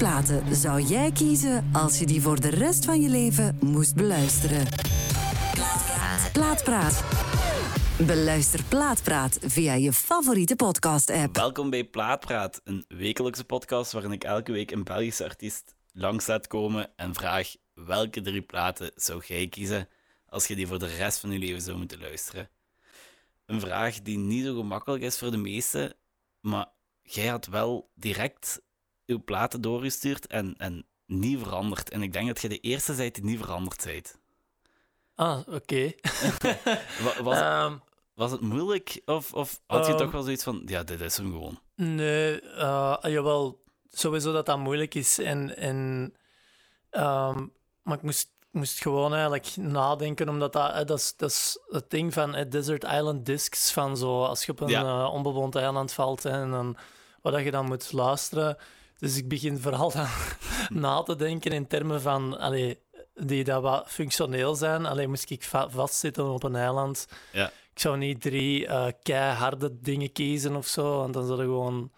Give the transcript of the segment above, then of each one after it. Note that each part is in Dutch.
platen zou jij kiezen als je die voor de rest van je leven moest beluisteren? Plaatpraat. Beluister Plaatpraat via je favoriete podcast-app. Welkom bij Plaatpraat, een wekelijkse podcast waarin ik elke week een Belgische artiest langs laat komen en vraag welke drie platen zou jij kiezen als je die voor de rest van je leven zou moeten luisteren. Een vraag die niet zo gemakkelijk is voor de meesten, maar jij had wel direct uw platen doorgestuurd en, en niet veranderd. En ik denk dat je de eerste bent die niet veranderd bent. Ah, oké. Wa- was, Ehm, was het moeilijk of, of had je Ehm. toch wel zoiets van, ja, dit is hem gewoon? nee, eh, jawel, sowieso dat dat moeilijk is. En, en, ehm, maar ik moest, moest gewoon eigenlijk nadenken, omdat dat, eh, dat, is, dat is het ding van eh, Desert Island Discs, van zo, als je op een Ja. eh, onbewoond eiland valt en dan, wat dat je dan moet luisteren. Dus ik begin vooral dan na te denken in termen van, allee, die dat wat functioneel zijn. Alleen moest ik va- vastzitten op een eiland. Ja. Ik zou niet drie eh keiharde dingen kiezen of zo, want dan zou je gewoon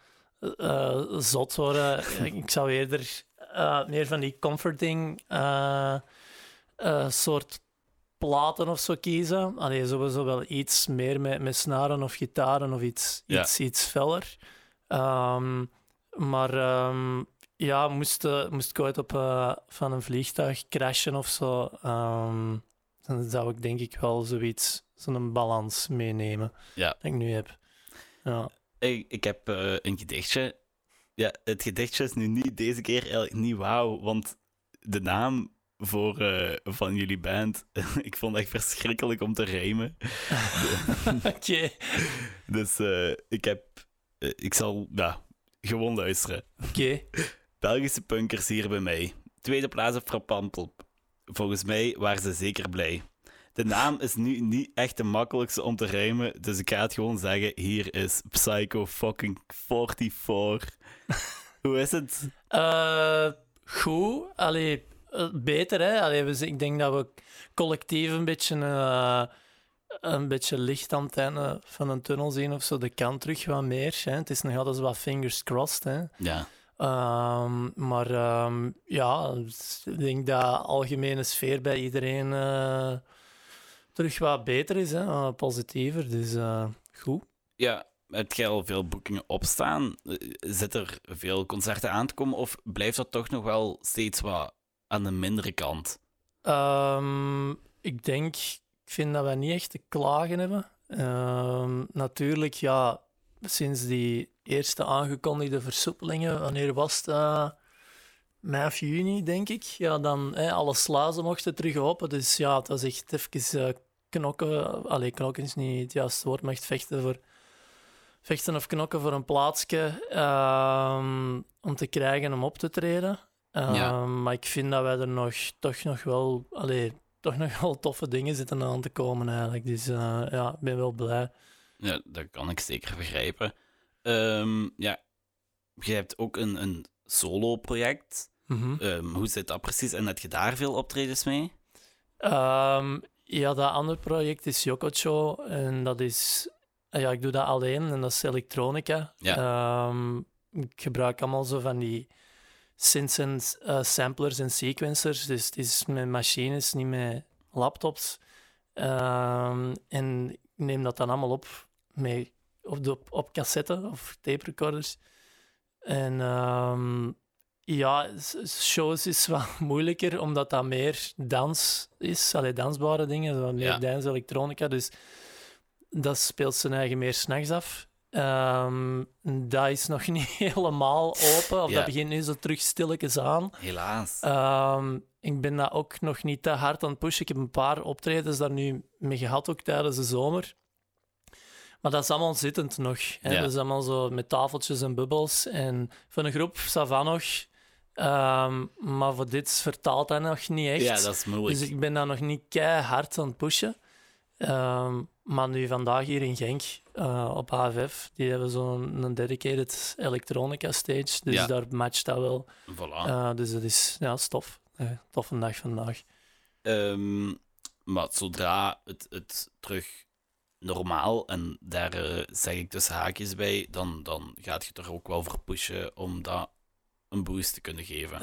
eh, zot worden. ik zou eerder eh, meer van die comforting eh, eh, soort platen of zo kiezen. Allee, sowieso wel iets meer met, met snaren of gitaren of iets, Ja. iets, iets feller. Ehm, maar ehm, ja, moest, eh, moest ik ooit op, eh, van een vliegtuig crashen of zo, ehm, dan zou ik denk ik wel zoiets, zo'n balans meenemen Ja. dat ik nu heb. Ja. Ik, ik heb eh, een gedichtje. Ja, het gedichtje is nu niet deze keer eigenlijk niet wauw, want de naam voor, van jullie band, ik vond het echt verschrikkelijk om te rijmen. Oké. Dus ik heb, ik zal, ja, gewoon luisteren. Oké. Belgische punkers hier bij mij. Tweede plaats op Frappampel. Volgens mij waren ze zeker blij. De naam is nu niet echt de makkelijkste om te rijmen, dus ik ga het gewoon zeggen. Hier is Psycho fucking 44. Hoe is het? Eh, goed. Allee, eh, beter, hè? Allee, z- ik denk dat we collectief een beetje, eh, een beetje licht aan het einde van een tunnel zien of zo. De kan terug wat meer. Hè? Het is nog altijd wat fingers crossed. Hè? Ja, Ehm, maar ehm, ja, ik denk dat de algemene sfeer bij iedereen eh, terug wat beter is, hè? positiever. Dus eh, goed. ja heb jij al veel boekingen opstaan? Eh, Zit er veel concerten aan te komen of blijft dat toch nog wel steeds wat aan de mindere kant? Ehm, ik denk, vind dat wij niet echt te klagen hebben. Ehm, natuurlijk, ja, sinds die eerste aangekondigde versoepelingen, wanneer was het? eh, mei of juni, denk ik. Ja, dan hè, alle slazen mochten terug open. Dus ja, het was echt even eh, knokken. Allee, knokken is niet het juiste woord, maar echt vechten voor. Vechten of knokken voor een plaatsje ehm, om te krijgen om op te treden. Ja. Ehm, Maar ik vind dat wij er nog, toch nog wel, allee, toch nog wel toffe dingen zitten aan te komen eigenlijk. Dus eh, ja, ik ben wel blij. Ja, dat kan ik zeker begrijpen. Ehm, ja, je hebt ook een, een solo-project. Mhm. Ehm, hoe zit dat precies? En heb je daar veel optredens mee? Ehm, ja, dat andere project is Yokocho en dat is, eh, ja, ik doe dat alleen en dat is elektronica. Ja. Ik gebruik allemaal zo van die synths en eh, samplers en sequencers, dus het is met machines, niet met laptops. Ehm, en ik neem dat dan allemaal op met, op, de, op, op cassette of tape recorders. En ehm, ja, shows is wat moeilijker, omdat dat meer dans is. Allee, dansbare dingen, meer Ja. dance, elektronica. Dus dat speelt zijn eigen meer s'nachts af. Ehm, dat is nog niet helemaal open, of Ja. dat begint nu zo terug stilletjes aan. Helaas. Ehm, ik ben dat ook nog niet te hard aan het pushen. Ik heb een paar optredens daar nu mee gehad, ook tijdens de zomer. Maar dat is allemaal zittend nog. Hè? Ja. Dat is allemaal zo met tafeltjes en bubbels. En voor een groep, Savan nog. Ehm, maar voor dit vertaalt dat nog niet echt. ja, dat is moeilijk. Dus ik ben daar nog niet keihard aan het pushen. Ehm, maar nu vandaag hier in Genk, eh, op AFF, die hebben zo'n een dedicated electronica stage. Dus Ja. daar matcht dat wel. Voilà. Eh, dus dat is ja, stof. Eh, toffe dag vandaag. Ehm, maar zodra het, het terug normaal, en daar zeg ik tussen haakjes bij, dan, dan gaat je er ook wel voor pushen om dat een boost te kunnen geven.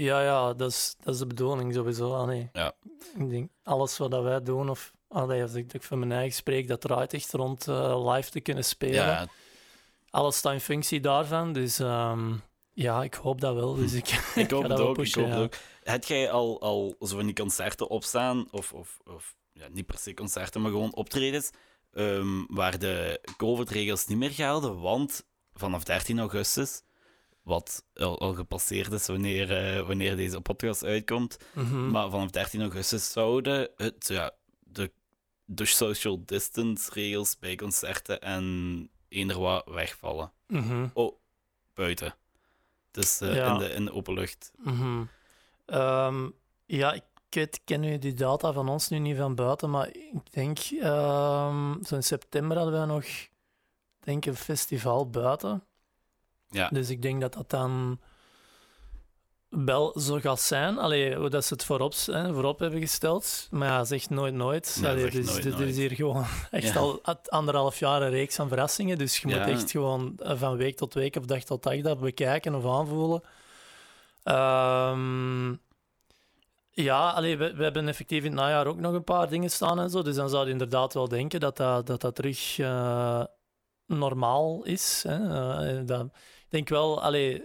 Ja, ja, dat is, dat is de bedoeling sowieso. Ja. Ik denk, alles wat wij doen, of allee, als ik, ik van mijn eigen spreek, dat draait echt rond eh, live te kunnen spelen. ja, Alles staat in functie daarvan, dus ehm, ja, ik hoop dat wel. Dus ik, ik hoop het ook. pushen, ik hoop ja. het ook. Heb jij al, al zo van die concerten opstaan, of, of, of ja, niet per se concerten, maar gewoon optredens, ehm, waar de COVID-regels niet meer gelden? Want vanaf 13 augustus, wat al, al gepasseerd is wanneer, eh, wanneer deze podcast uitkomt, Mhm. maar vanaf 13 augustus zouden het, ja, de social distance regels bij concerten en eender wat wegvallen. Mhm. Oh, buiten. Dus eh, Ja. in, de, in de open lucht. Mhm. Ehm, ja, ik weet, ken nu die data van ons nu niet van buiten, maar ik denk, ehm, zo in september hadden we nog denk een festival buiten. Ja. Dus ik denk dat dat dan wel zo gaat zijn. Allee, dat ze het voorop, hè, voorop hebben gesteld. Maar ja, zeg nooit nooit. Nee, Allee, dus nooit dit nooit. is hier gewoon echt Ja. al anderhalf jaar een reeks aan verrassingen. Dus je Ja. moet echt gewoon eh, van week tot week of dag tot dag dat bekijken of aanvoelen. Ehm, ja, allee, we, we hebben effectief in het najaar ook nog een paar dingen staan en zo. Dus dan zou je inderdaad wel denken dat dat, dat, dat terug eh, normaal is. Hè. Eh, dat, ik denk wel, allee,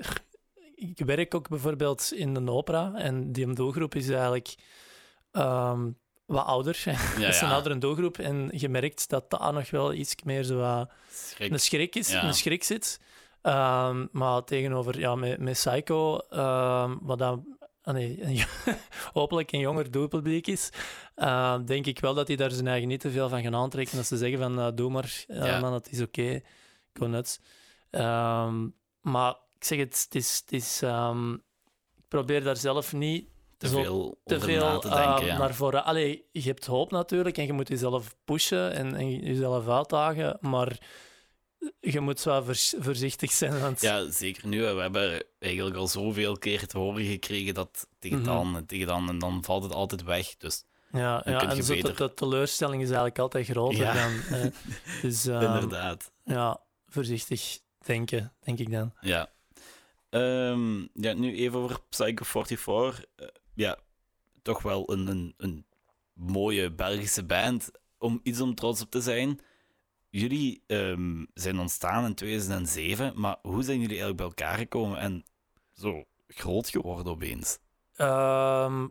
ik werk ook bijvoorbeeld in een opera en die doelgroep is eigenlijk ehm, wat ouder. Ja, dat is een ja. oudere doelgroep en je merkt dat daar nog wel iets meer zo Schrik. een schrik, is, Ja. een schrik zit. Ehm, maar tegenover ja, met, met Psycho, ehm, wat dan ah, nee, een hopelijk een jonger doelpubliek is, denk ik wel dat die daar zijn eigen niet te veel van gaan aantrekken. Dat ze zeggen van, eh, doe maar, eh, Ja. man, het is oké, go nuts. Maar zeg het, het is... Het is ehm, ik probeer daar zelf niet te veel te veel na te denken. eh, ja. naar voren. Allee, je hebt hoop natuurlijk en je moet jezelf pushen en, en jezelf uitdagen, maar je moet wel vers- voorzichtig zijn. Want Ja, zeker nu. We hebben eigenlijk al zoveel keer te horen gekregen dat tegen Mhm. dan en tegen dan en dan valt het altijd weg. Dus ja, dan ja, kun en je zo beter- de teleurstelling is eigenlijk altijd groter Ja. dan. eh, dus ehm, inderdaad. ja, voorzichtig denken, denk ik dan. Ja. Ehm, ja, nu even over Psycho 44. Eh, ja, toch wel een, een, een mooie Belgische band om iets om trots op te zijn. Jullie ehm, zijn ontstaan in 2007, maar hoe zijn jullie eigenlijk bij elkaar gekomen en zo groot geworden opeens? Ehm,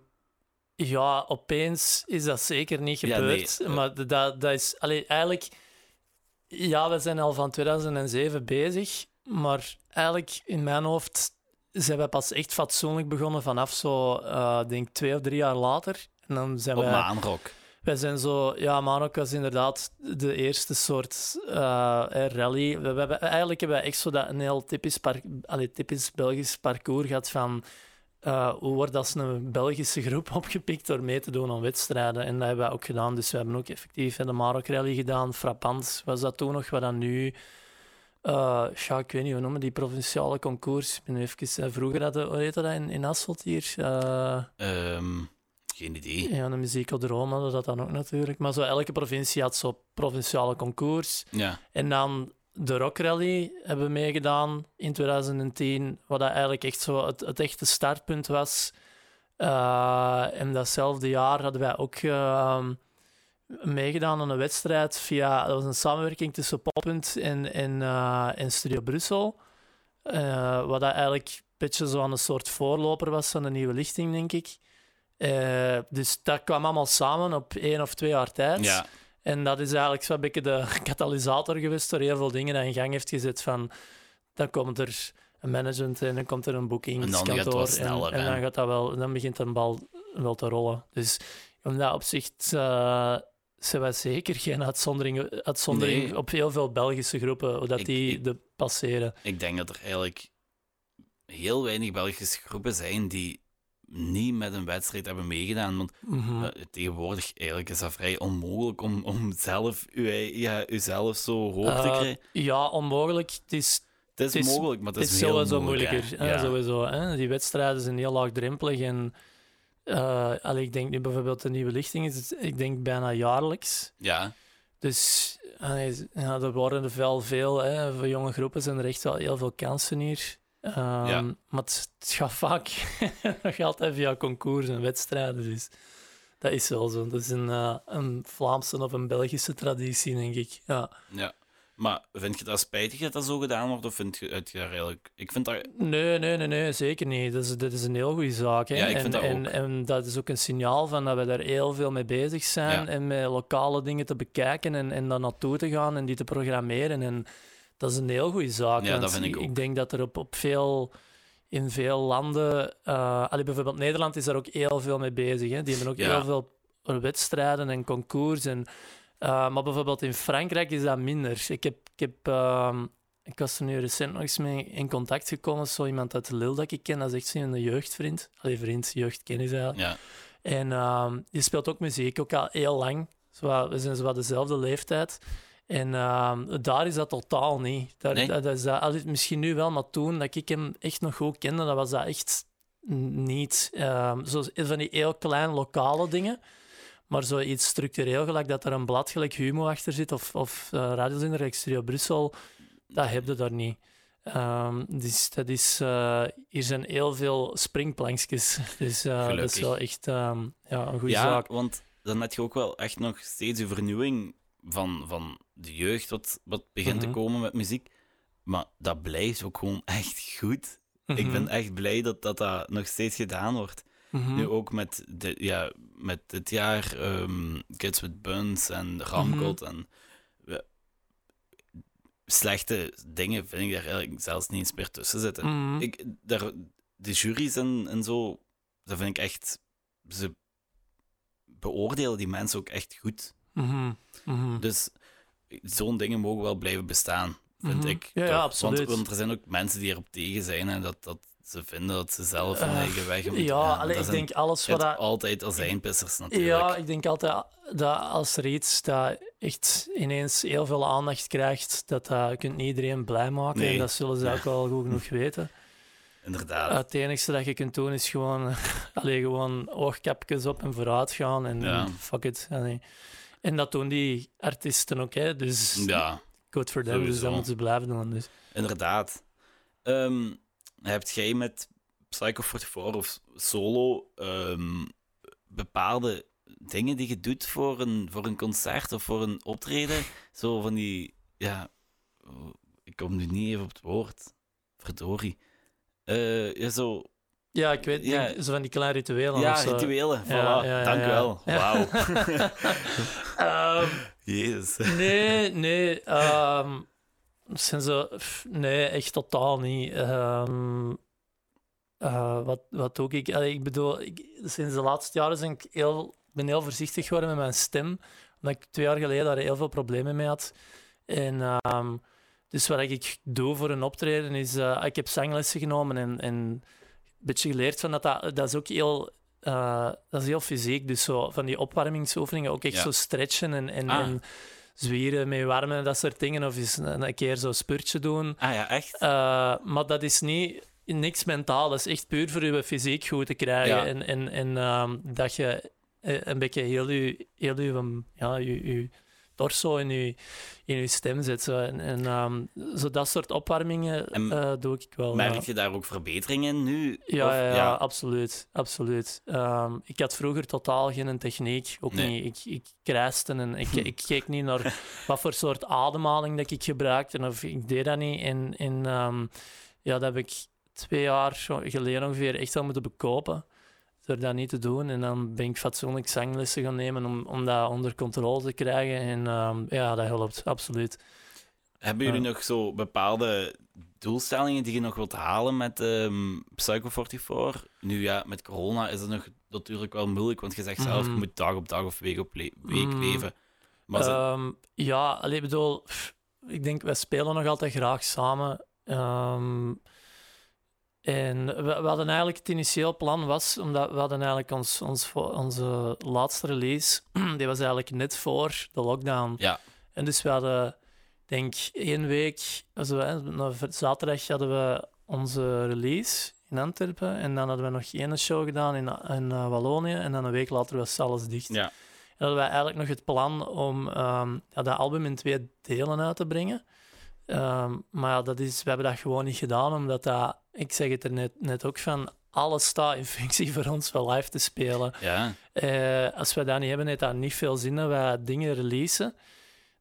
ja, opeens is dat zeker niet Ja, gebeurd. nee, eh. Maar dat, dat is allee, eigenlijk. Ja, we zijn al van 2007 bezig. Maar eigenlijk in mijn hoofd zijn we pas echt fatsoenlijk begonnen vanaf zo, eh denk twee of drie jaar later. En dan zijn Op wij. Maanrock. Wij zijn zo, ja, Manok was inderdaad de eerste soort eh, rally. We, we hebben, eigenlijk hebben we echt zo dat een heel typisch, par, allee, typisch Belgisch parcours gehad van eh, hoe wordt als een Belgische groep opgepikt door mee te doen aan wedstrijden. En dat hebben we ook gedaan. Dus we hebben ook effectief de Marok Rally gedaan. Frappant was dat toen nog, wat dan nu... eh, ja, ik weet niet, hoe noemen die provinciale concours? Ik ben even... eh, vroeger hadden, hoe heette dat in, in Asselt hier? Eh, Ehm, geen idee. ja, de muziekdroom hadden dat dan ook natuurlijk. Maar zo elke provincie had zo provinciale concours. Ja, En dan de Rock Rally hebben we meegedaan in 2010, wat dat eigenlijk echt zo het, het echte startpunt was. En datzelfde jaar hadden wij ook eh, meegedaan aan een wedstrijd via... Dat was een samenwerking tussen Poppunt en, en, eh, en Studio Brussel. Eh, wat dat eigenlijk een beetje zo aan een soort voorloper was van de nieuwe lichting, denk ik. Eh, dus dat kwam allemaal samen op één of twee jaar tijd. ja. En dat is eigenlijk zo'n beetje de katalysator geweest door heel veel dingen dat in gang heeft gezet. Van, dan komt er een management en dan komt er een boekingskantoor. En dan gaat en, en dan, dat wel, dan begint een bal wel te rollen. Dus in dat opzicht uh, zijn wij zeker geen uitzondering, uitzondering Nee. op heel veel Belgische groepen, dat Ik- die ik- de passeren. Ik denk dat er eigenlijk heel weinig Belgische groepen zijn die niet met een wedstrijd hebben meegedaan. Want Mhm. eh, tegenwoordig eigenlijk is dat vrij onmogelijk om, om zelf uw, ja, uzelf zo hoog te Eh, krijgen. ja, onmogelijk. Het is Het is, het is- mogelijk, maar het Het is, heel sowieso moeilijker. hè, Ja. Sowieso, hè. Die wedstrijden zijn heel laagdrempelig. En, allee, ik denk nu bijvoorbeeld de nieuwe lichting is het, ik denk bijna jaarlijks. Ja, Dus allee, ja, er worden er wel veel, hè, voor jonge groepen zijn er echt wel heel veel kansen hier. Ehm, Ja. Maar het, het gaat vaak nog altijd via concours en wedstrijden. Dus dat is wel zo. Dat is een, eh, een Vlaamse of een Belgische traditie, denk ik. Ja. Ja. Maar vind je dat spijtig dat dat zo gedaan wordt? Of vind je het daar eigenlijk... Ik vind dat... Nee, nee, nee, nee, zeker niet. Dat is, dat is een heel goede zaak. Hè? Ja, ik en, vind dat en, ook. en dat is ook een signaal van dat we daar heel veel mee bezig zijn Ja. en met lokale dingen te bekijken en, en daar naartoe te gaan en die te programmeren. En dat is een heel goede zaak. Ja, dat vind ik ook. Ik denk dat er op, op veel, in veel landen, allee, bijvoorbeeld Nederland is daar ook heel veel mee bezig. Hè? Die hebben ook Ja. heel veel wedstrijden en concours. En, eh, maar bijvoorbeeld in Frankrijk is dat minder. Ik heb, ik heb ehm, ik was er nu recent nog eens mee in contact gekomen. Zo iemand uit Lille dat ik ken, dat is echt zo'n jeugdvriend. Allee, vriend, jeugdkennis eigenlijk. Ja. En ehm, die speelt ook muziek, ook al heel lang. Zo, wat- we zijn zo wat dezelfde leeftijd. En ehm, daar is dat totaal niet. Daar, Nee? dat, dat is dat, misschien nu wel, maar toen dat ik hem echt nog goed kende, dat was dat echt niet. Zo van die heel kleine lokale dingen. Maar zoiets structureel, gelijk dat er een blad gelijk Humo achter zit, of, of uh, radiozender, gelijk Studio Brussel, dat heb je daar niet. Ehm, dus dat is, eh, hier zijn heel veel springplankjes. Dus eh, dat is wel echt ehm, ja, een goede ja, zaak. want dan heb je ook wel echt nog steeds een vernieuwing van, van de jeugd wat, wat begint Mhm. te komen met muziek. Maar dat blijft ook gewoon echt goed. Ik ben echt blij dat, dat dat nog steeds gedaan wordt. Mhm. Nu ook met, de, ja, met dit jaar ehm, Kids with Buns en Ramkot Mhm. en slechte dingen vind ik daar eigenlijk zelfs niet eens meer tussen zitten. Mhm. Ik, daar, de juries en, en zo, dat vind ik echt... Ze beoordelen die mensen ook echt goed. Dus zo'n dingen mogen wel blijven bestaan, vind ik. Ja, absoluut. Want, want er zijn ook mensen die erop tegen zijn en dat, dat ze vinden dat ze zelf hun Eh, eigen weg moeten ja, gaan. allee, ik denk alles wat dat... altijd azijnpissers natuurlijk. Ja, ik denk altijd dat als er iets dat echt ineens heel veel aandacht krijgt, dat dat kunt niet iedereen blij maken. Nee. En dat zullen ze Ja. ook wel goed genoeg weten. Inderdaad. Het enige dat je kunt doen is gewoon, allee, gewoon oogkapjes op en vooruit gaan. En, Ja. fuck it. Allee. En dat doen die artiesten ook, hè. Dus ja, good for them. Dus dat moeten ze blijven doen. Dus. inderdaad. Ehm hebt jij met Psycho 44 of solo ehm, bepaalde dingen die je doet voor een, voor een concert of voor een optreden? Zo van die... Ja, ik kom nu niet even op het woord. Verdorie. Eh, ja, zo... Ja, ik weet Ja. denk, zo van die kleine rituelen. Ja, rituelen. Voilà. Ja, Dank u wel. Ja. Wauw. Ehm, Jezus. Nee, nee. ehm, zijn ze, nee, echt totaal niet. Ehm, eh, wat, wat doe ik? Allee, ik bedoel, ik, sinds de laatste jaren ben ik heel, ben heel voorzichtig geworden met mijn stem. Omdat ik twee jaar geleden daar heel veel problemen mee had. En, ehm, dus wat ik doe voor een optreden is... eh, ik heb zanglessen genomen en, en een beetje geleerd van dat, dat... Dat is ook heel... eh, dat is heel fysiek, dus zo van die opwarmingsoefeningen ook echt Ja. zo stretchen en, en, Ah. en zwieren met warmen en dat soort dingen. Of eens een, een keer zo'n spurtje doen. Ah ja, echt? Eh, maar dat is niet niks mentaal, dat is echt puur voor je fysiek goed te krijgen. Ja. En, en, en ehm, dat je eh, een beetje heel je, heel je, ja, je, je torso in je, in je stem zet. Zo. En, en ehm, zo dat soort opwarmingen En eh, doe ik wel. Merk je daar ook verbeteringen in nu? Ja, Of- ja, ja, absoluut. absoluut. Ehm, ik had vroeger totaal geen techniek. Ook Nee. niet. Ik, ik krijste en ik, ik keek niet naar wat voor soort ademhaling dat ik gebruikte. Of ik deed dat niet. En, en ehm, ja, dat heb ik twee jaar geleden ongeveer echt wel moeten bekopen. Door dat niet te doen. En dan ben ik fatsoenlijk zanglessen gaan nemen om, om dat onder controle te krijgen. En ehm, ja, dat helpt, absoluut. Hebben jullie nog zo bepaalde doelstellingen die je nog wilt halen met ehm Psycho 44? Nu ja, met corona is het nog natuurlijk wel moeilijk, want je zegt zelf, je Mhm. moet dag op dag of week op le- week Mhm. leven. Maar Ehm, ja, ik bedoel, pff, ik denk, wij spelen nog altijd graag samen. En we, we hadden eigenlijk het initieel plan was, omdat we hadden eigenlijk ons, ons, onze laatste release, die was eigenlijk net voor de lockdown. Ja. En dus we hadden, denk één week, also, hè, na zaterdag hadden we onze release in Antwerpen. En dan hadden we nog één show gedaan in, in eh, Wallonië. En dan een week later was alles dicht. ja. En hadden wij eigenlijk nog het plan om ehm, ja, dat album in twee delen uit te brengen. Ehm, maar ja, dat is, we hebben dat gewoon niet gedaan, omdat dat ik zeg het er net, net ook van, alles staat in functie voor ons wel live te spelen. Ja, Eh, als we dat niet hebben, heeft dat niet veel zin dat wij dingen releasen.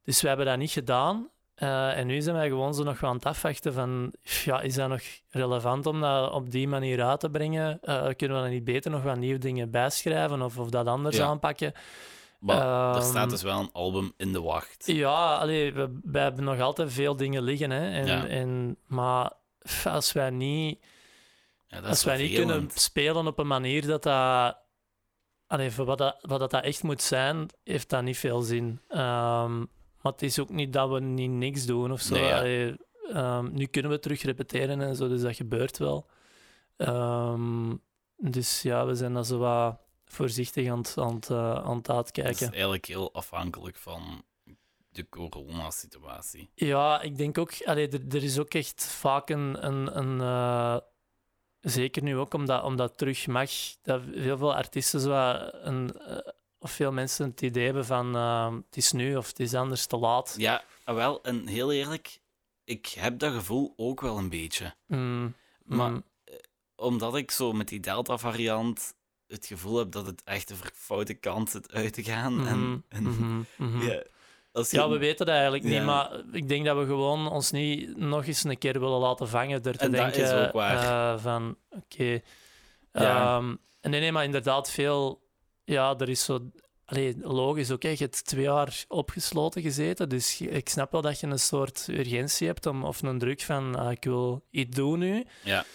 Dus we hebben dat niet gedaan. Eh, en nu zijn wij gewoon zo nog wel aan het afwachten van, ja, is dat nog relevant om dat op die manier uit te brengen? Eh, kunnen we dan niet beter nog wat nieuwe dingen bijschrijven of, of dat anders Ja. aanpakken? maar er Ehm, staat dus wel een album in de wacht. Ja, allee, we, we hebben nog altijd veel dingen liggen. Hè? En, Ja. en, maar als wij niet, Ja, dat is als wij niet kunnen spelen op een manier dat dat... Allee, voor wat dat, wat dat, dat echt moet zijn, heeft dat niet veel zin. Ehm, maar het is ook niet dat we niet niks doen of zo. Nee, ja. Allee, ehm, nu kunnen we terug repeteren en zo, dus dat gebeurt wel. Ehm, dus ja, we zijn dat zo wat voorzichtig aan het, aan het, eh, aan het Dat is uitkijken. eigenlijk heel afhankelijk van de coronasituatie. Ja, ik denk ook, allee, er, er is ook echt vaak een. een, een eh, zeker nu ook omdat, omdat terug mag, dat heel veel artiesten zo wat een, eh, of veel mensen het idee hebben van eh, het is nu of het is anders te laat. Ja, ah, wel, en heel eerlijk, ik heb dat gevoel ook wel een beetje. Mm, Maar mm, omdat ik zo met die Delta-variant het gevoel heb dat het echt de foute kant zit uit te gaan. mhm, en, en, mhm, mhm. ja, als je- Ja, we weten dat eigenlijk niet, Ja. maar ik denk dat we gewoon ons niet nog eens een keer willen laten vangen door te En dat denken is ook waar. eh, van, oké. Ja. Ehm, en nee, nee, maar inderdaad veel... Ja, er is zo... Allee, logisch, oké, je hebt twee jaar opgesloten gezeten, dus ik snap wel dat je een soort urgentie hebt om, of een druk van, ah, ik wil iets doen nu. Ja.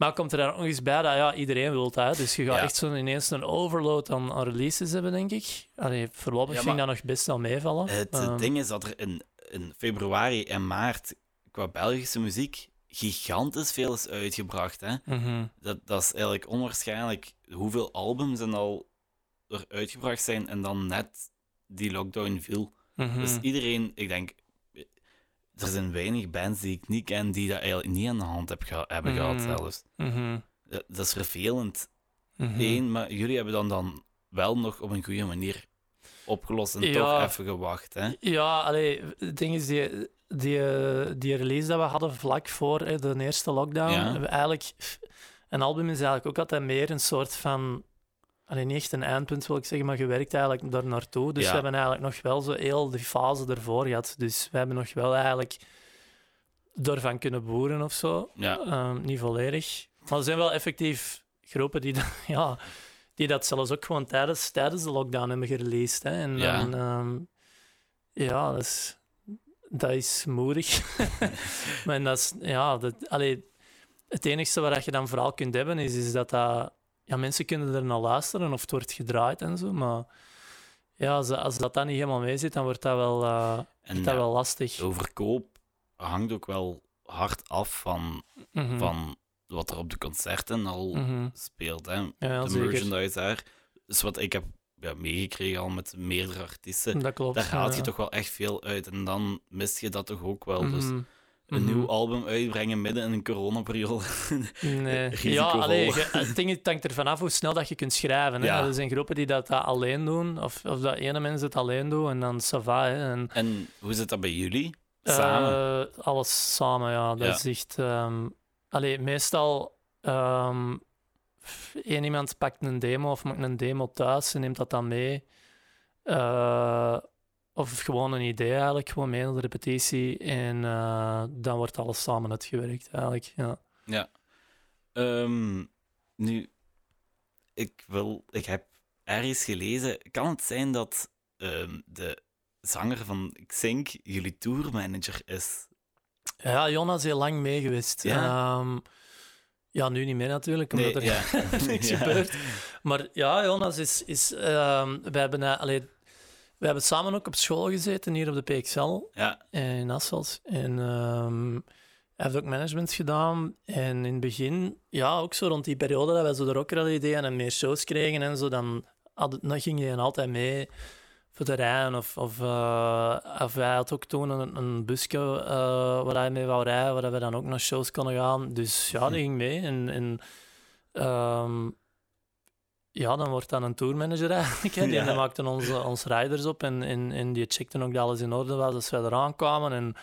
Maar komt er dan nog eens bij dat ja, iedereen wil dat, hè? dus je gaat Ja. echt zo ineens een overload aan, aan releases hebben, denk ik. Allee, voorlopig Ja, maar dat nog best wel meevallen. Het eh, Ehm, ding is dat er in, in februari en maart qua Belgische muziek gigantisch veel is uitgebracht. Hè? mhm. Dat, dat is eigenlijk onwaarschijnlijk hoeveel albums er al er uitgebracht zijn en dan net die lockdown viel. Mhm. Dus iedereen, ik denk, er zijn weinig bands die ik niet ken die dat eigenlijk niet aan de hand heb geha- hebben gehad Mhm. zelfs. Mhm. Dat, dat is vervelend. Mhm. Eén, maar jullie hebben dan, dan wel nog op een goede manier opgelost en Ja. toch even gewacht. Hè? Ja, allee, het ding is, die, die, die release dat we hadden vlak voor hè, de eerste lockdown, Ja. eigenlijk... Een album is eigenlijk ook altijd meer een soort van... Allee, niet echt een eindpunt, wil ik zeggen, maar je werkt eigenlijk daar naartoe. Dus Ja. we hebben eigenlijk nog wel zo heel die fase ervoor gehad. Dus we hebben nog wel eigenlijk ervan kunnen boeren of zo. Ja. Ehm, niet volledig. Maar er zijn wel effectief groepen die, dat- ja, die dat zelfs ook gewoon tijdens, tijdens de lockdown hebben gereleased. Hè. En Ja. ehm, ja, dat is, dat is moedig. maar dat is, ja, dat, allee, het enige waar je dan vooral kunt hebben is, is dat, dat ja, mensen kunnen er naar luisteren of het wordt gedraaid en zo. Maar ja, als, als dat dan niet helemaal mee zit, dan wordt dat wel, En wordt dat ja, wel lastig. de verkoop hangt ook wel hard af van, Mhm. van wat er op de concerten al Mhm. speelt. Hè? Ja, de merchandise daar. Dus wat ik heb ja, meegekregen al met meerdere artiesten, Dat klopt. daar haalt je toch wel echt veel uit. En dan mis je dat toch ook wel. Dus Mhm. Een Mhm. nieuw album uitbrengen midden in een coronaperiode. Nee. Ja, allee, het ding hangt ervan af hoe snel dat je kunt schrijven. Hè. Ja. Er zijn groepen die dat, dat alleen doen, of, of dat ene mens het alleen doet, en dan ça va, hè. En, en hoe zit dat bij jullie? Samen? eh, alles samen, ja. Dat Ja. is echt... ehm, allee, meestal... één iemand pakt een demo of maakt een demo thuis en neemt dat dan mee. Eh, of gewoon een idee eigenlijk, gewoon mee naar de repetitie. En eh, dan wordt alles samen uitgewerkt eigenlijk, ja. Ehm, nu, ik, wil, ik heb ergens gelezen, kan het zijn dat ehm, de zanger van Xink jullie tourmanager is? Ja, Jonas is heel lang mee geweest. Ja? Ehm, ja, nu niet meer natuurlijk, omdat er ja. niks Ja. gebeurt. Maar ja, Jonas is... is we, hebben, eh, allee, we hebben samen ook op school gezeten, hier op de PXL Ja, in Asselt. En ehm, hij heeft ook management gedaan. En in het begin, ja, ook zo rond die periode dat wij zo er ook al ideeën en meer shows kregen en zo, dan, had, dan ging je altijd mee voor de rijden. Of, of, eh, of hij had ook toen een, een busje eh, waar hij mee wou rijden, waar we dan ook naar shows konden gaan. Dus ja, die ging mee. En, en ehm, ja, dan wordt dan een tourmanager eigenlijk. Hè. Die Ja. maakte onze, ons riders op en, en, en die checkte ook dat alles in orde was als wij eraan kwamen. En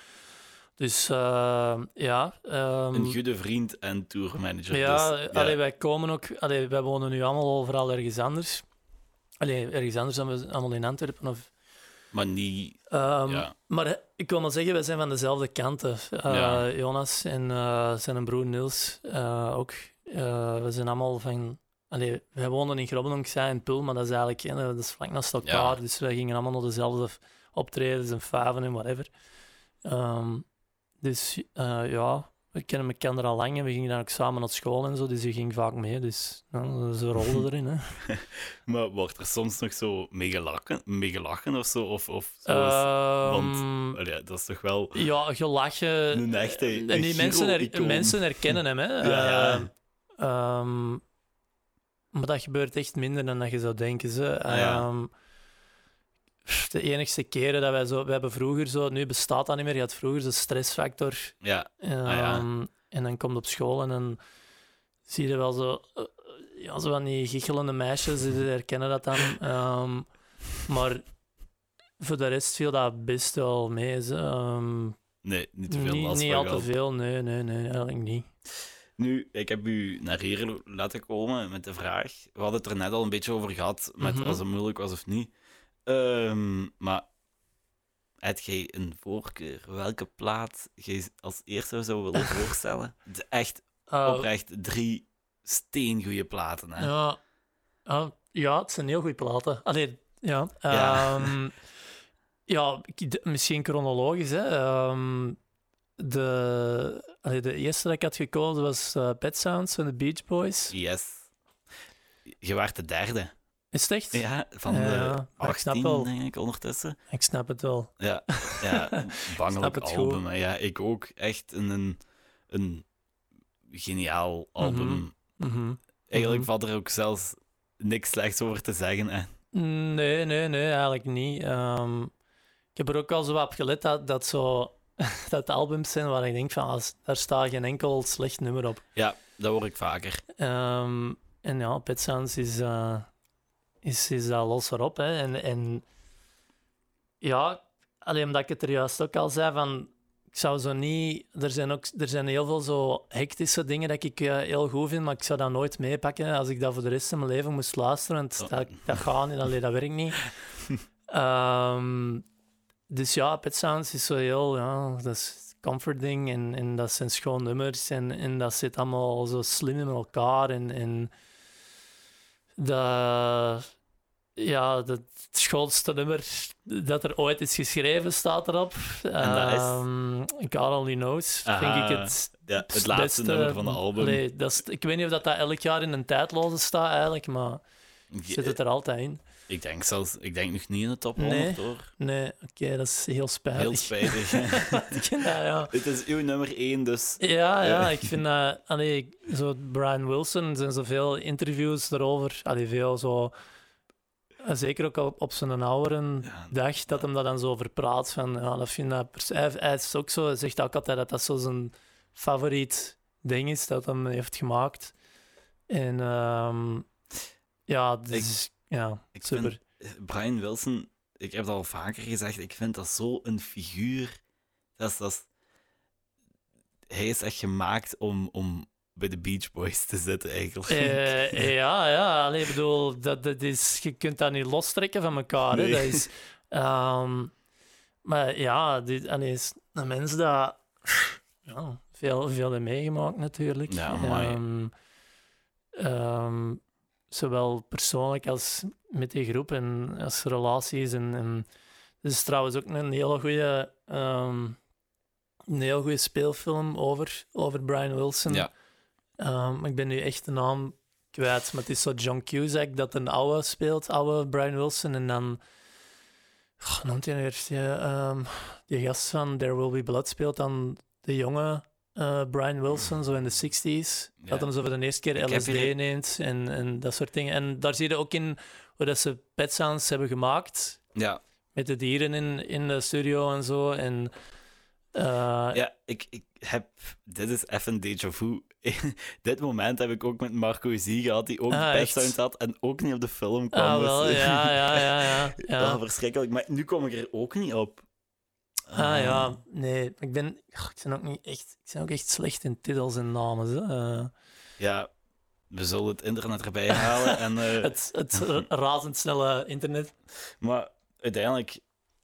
Dus eh, ja. ehm, Een goede vriend en tourmanager. ja, dus, allee, wij komen ook... Allee, wij wonen nu allemaal overal ergens anders. Allee, ergens anders dan we allemaal in Antwerpen. Of, Maar niet... Ehm, Ja. Maar ik wil maar zeggen, wij zijn van dezelfde kanten. Eh, Ja. Jonas en eh, zijn broer Niels eh, ook. Eh, we zijn allemaal van... Allee, wij wonen in Grobbendonk, in Pul, maar dat is eigenlijk hè, dat is vlak naast elkaar. Ja. Dus wij gingen allemaal naar dezelfde optredens en faven en whatever. Ehm, dus eh, ja, we kennen elkaar al lang en we gingen dan ook samen naar school en zo, dus je ging vaak mee. Dus ze rolden erin. Hè. Maar wordt er soms nog zo mee gelachen, mee gelachen of zo? Of, of zoals... want- Ehm, Allee, dat is toch wel Ja, gelachen. een echte En die mensen, her- mensen herkennen hem, hè. Ja, ja. Eh, ehm, maar dat gebeurt echt minder dan dat je zou denken. Ze. Ah, ja. Ehm, de enigste keren dat wij zo... We hebben vroeger zo... Nu bestaat dat niet meer. Je had vroeger zo'n stressfactor. Ja, Ehm, ja. En dan komt op school en dan zie je wel zo... eh, ja, zo van die gichelende meisjes, die herkennen dat dan. Ehm, maar voor de rest viel dat best wel mee. ze. Ehm, nee, niet te veel niet niet al te veel, nee, nee, nee, eigenlijk niet. Nu, ik heb u naar hier laten komen met de vraag. We hadden het er net al een beetje over gehad, met Mhm. als het moeilijk was of niet. Ehm, maar heb jij een voorkeur? Welke plaat je als eerste zou willen voorstellen? De echt Eh, oprecht drie steengoeie platen. Hè? ja, Ah, ja, het zijn heel goede platen. Allee, ja. Ja. Ehm, ja, misschien chronologisch. Hè. Ehm, de, allee, de eerste dat ik had gekozen was eh, Pet Sounds van de Beach Boys. Yes. Je waart de derde. Is het echt? Ja, van de maar ik snap 18, wel. denk ik, ondertussen. Ik snap het wel. Ja, ja bangelijk het goed. album. hè. Ja, ik ook. Echt een, een, een geniaal album. Mhm. Eigenlijk Mhm. valt er ook zelfs niks slechts over te zeggen. Hè. Nee, nee, nee, eigenlijk niet. Ehm, ik heb er ook al zo op gelet dat, dat, zo, dat albums zijn waar ik denk van, als, daar staat geen enkel slecht nummer op. Ja, dat hoor ik vaker. Ehm, en ja, Pet Sounds is, eh, is, is dat los erop. Hè. En, en ja, alleen omdat ik het er juist ook al zei, van, ik zou zo niet... Er zijn, ook, er zijn heel veel zo hectische dingen dat ik eh, heel goed vind, maar ik zou dat nooit meepakken als ik dat voor de rest van mijn leven moest luisteren. Want Oh. dat, dat gaat niet, allee, dat werkt niet. Ehm, dus ja, Pet Sounds is zo heel... Ja, dat is comforting en, en dat zijn schoon nummers en, en dat zit allemaal zo slim in elkaar en... en dat, ja, het schoonste nummer dat er ooit is geschreven staat erop. En dat is? Ehm, God Only Knows, Aha, vind ik het Ja, het laatste beste- nummer van de album. Allee, dat is, ik weet niet of dat, dat elk jaar in een tijdloze staat eigenlijk, maar zit het er altijd in. Ik denk zelfs, ik denk nog niet in de top 100 Nee. hoor. Nee, oké, dat is heel spijtig. Heel spijtig. Dat, ja. Het is uw nummer 1, dus Ja, ja, Ja. ik vind dat... Allee, ik- zo Brian Wilson, er zijn zoveel interviews erover. Allee, veel zo... eh, Zeker ook op, op zijn ouderen Ja. dag, dat hem dat dan zo over praat. Van, ja, dat vind dat pers- hij, hij is ook zo, hij zegt ook altijd dat dat zo zijn favoriet ding is dat hem heeft gemaakt. En ehm, ja, dus, ja, ik super. vind- Brian Wilson, ik heb het al vaker gezegd, ik vind dat zo een figuur. Dat is, dat is- hij is echt gemaakt om, om bij de Beach Boys te zitten, eigenlijk. Eh, ja, ja. Allee, ik bedoel, dat, dat is, je kunt dat niet lostrekken van elkaar. Nee. Hè. Dat is, ehm, maar ja, dit, is een mens dat ja, veel, veel heeft meegemaakt natuurlijk. Ja, ehm, zowel persoonlijk als met die groep en als relaties. En, en, het is trouwens ook een hele goede, ehm, een heel goede speelfilm over, over Brian Wilson. ja, Um, ik ben nu echt de naam kwijt, maar het is zo John Cusack dat een oude speelt, oude Brian Wilson. En dan, goh, noemt hij nu eerst, die, ehm, die gast van There Will Be Blood speelt dan de jonge eh, Brian Wilson, zo in de 60s. Ja. Dat hem zo voor de eerste keer LSD hier- neemt en, en dat soort dingen. En daar zie je ook in hoe dat ze Pet Sounds hebben gemaakt, ja, met de dieren in, in de studio en zo. En, eh, ja ik, ik heb... Dit is even déjà vu. dit moment heb ik ook met Marco Z gehad, die ook Ah, de echt? Sound had en ook niet op de film kwam. ah, dus- ja, ja, ja. ja. Ja, verschrikkelijk. Maar nu kom ik er ook niet op. Ah ja, nee. Ik ben, ik ben ook niet echt, ik ben ook echt slecht in titels en namen. Uh, ja, we zullen het internet erbij halen. en, uh... het, het razendsnelle internet. Maar uiteindelijk,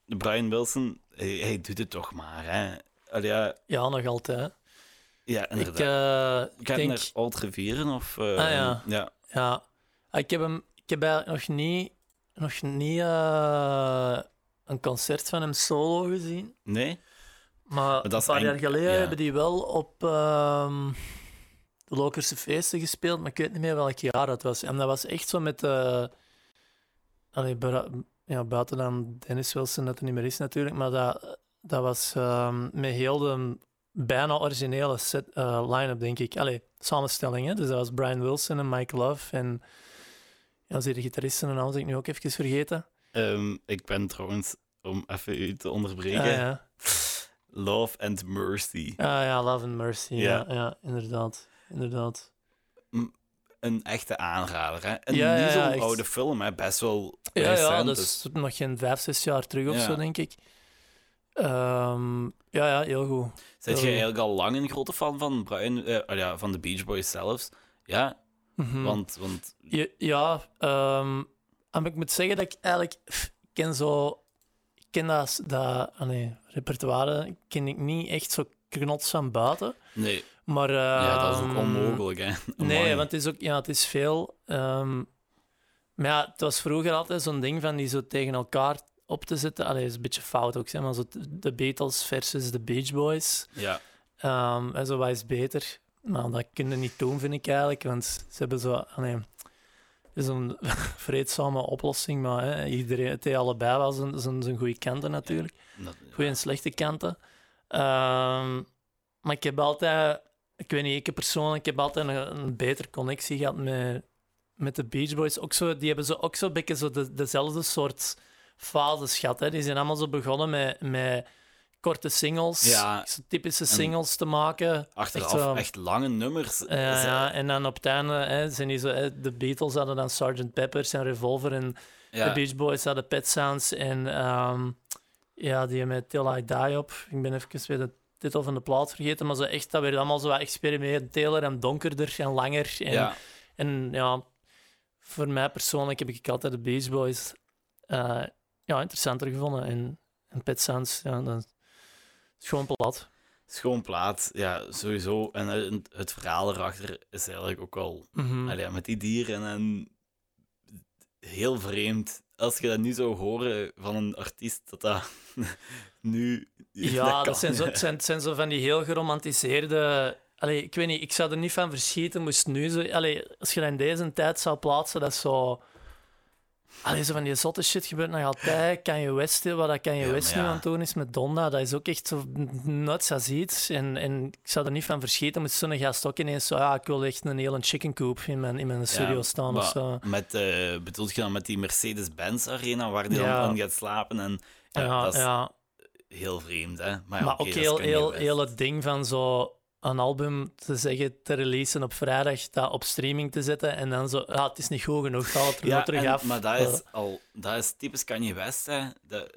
Brian Wilson, hij, hij doet het toch maar. Hè? Allee, ja, ja, nog altijd. Ja, inderdaad. Ik, uh, ik denk... naar Rivieren of... Uh, ah, ja. ja. Ja. Ik heb hem... Ik heb nog niet... Nog niet uh, een concert van hem solo gezien. Nee? Maar, maar een paar jaar geleden ja. hebben die wel op uh, de Lokerse feesten gespeeld, maar ik weet niet meer welk jaar dat was. En dat was echt zo met... Uh, allee, ja, buiten dan Dennis Wilson, dat er niet meer is natuurlijk, maar dat, dat was uh, met heel de bijna originele set, uh, line-up, denk ik. Allee, samenstelling, hè? Dus dat was Brian Wilson en Mike Love en... Ja, de gitaristen en alles ik nu ook even vergeten. Um, ik ben trouwens, om even u te onderbreken... Ah, ja. Love and Mercy. Ah ja, Love and Mercy, ja, ja, ja inderdaad. inderdaad. Een echte aanrader, hè? En ja, niet zo'n oude film, hè? Best wel Ja, ja, dat is nog geen vijf, zes jaar terug of zo, denk ik. Um, ja, ja, heel goed. Zet je eigenlijk al lang een grote fan van Brian, uh, ja, van de Beach Boys zelfs? Ja, mm -hmm. want, want... Ja, ja um, ik moet zeggen dat ik eigenlijk ken zo... Ik ken dat, dat nee, repertoire ken ik niet echt zo knots van buiten. Nee. Maar... Uh, ja, dat is ook onmogelijk, hè. Nee, want het is ook... Ja, het is veel... Um, maar ja, het was vroeger altijd zo'n ding van die zo tegen elkaar op te zetten. Allee, is een beetje fout ook, zeg maar zo de Beatles versus de Beach Boys. Ja. Um, en zo wat is beter. Maar dat kunnen niet doen, vind ik eigenlijk. Want ze hebben zo... Allee, is een vreedzame oplossing, maar hè, iedereen, het heeft allebei wel zijn, zijn, zijn goede kanten natuurlijk. Goede en slechte kanten. Um, maar ik heb altijd, ik weet niet, ik persoonlijk ik heb altijd een, een betere connectie gehad met, met de Beach Boys. Ook zo, die hebben zo, ook zo'n beetje zo de, dezelfde soort fases gehad. Hè. Die zijn allemaal zo begonnen met, met korte singles, ja, typische singles te maken. Achteraf echt, lange nummers. Ja, en dan op het einde hè, zijn die zo, hè, de Beatles hadden dan Sgt. Peppers en Revolver en de Beach Boys hadden Pet Sounds en um, ja, die met Till I Die op. Ik ben even weer de titel van de plaat vergeten, maar zo echt, dat werd allemaal zo wat experimenteler en donkerder en langer. En ja, en, ja voor mij persoonlijk heb ik altijd de Beach Boys uh, ja, interessanter gevonden. En, en Pet Sounds, ja, dat is gewoon plat. Schoon plaat, ja, sowieso. En het verhaal erachter is eigenlijk ook wel... Mm -hmm. met die dieren en... Heel vreemd. Als je dat nu zou horen van een artiest, dat dat nu... Ja, dat, zijn, zo, zijn, zijn zo van die heel geromantiseerde... Allee, ik weet niet, ik zou er niet van verschieten, moest nu zo... Allee, als je dat in deze tijd zou plaatsen, dat is zo Allee, zo van die zotte shit gebeurt nog altijd. Kan je West, wat dat kan je ja, West nu aan het doen is met Donna, dat is ook echt zo nuts als iets. En, en ik zou er niet van verschieten, moet zo'n gast ook ineens zo, ja, ik wil echt een hele chicken coop in mijn, in mijn studio staan of zo. Met, uh, bedoelt je dan met die Mercedes-Benz arena waar die dan aan gaat slapen? En, ja, dat is ja. heel vreemd, hè? Maar, maar ook heel, heel, heel het ding van zo een album te zeggen, te releasen op vrijdag, dat op streaming te zetten en dan zo, ja, het is niet goed genoeg, ga het er ja, terug af. Maar dat is, al, dat is typisch Kanye West, hè. Dat,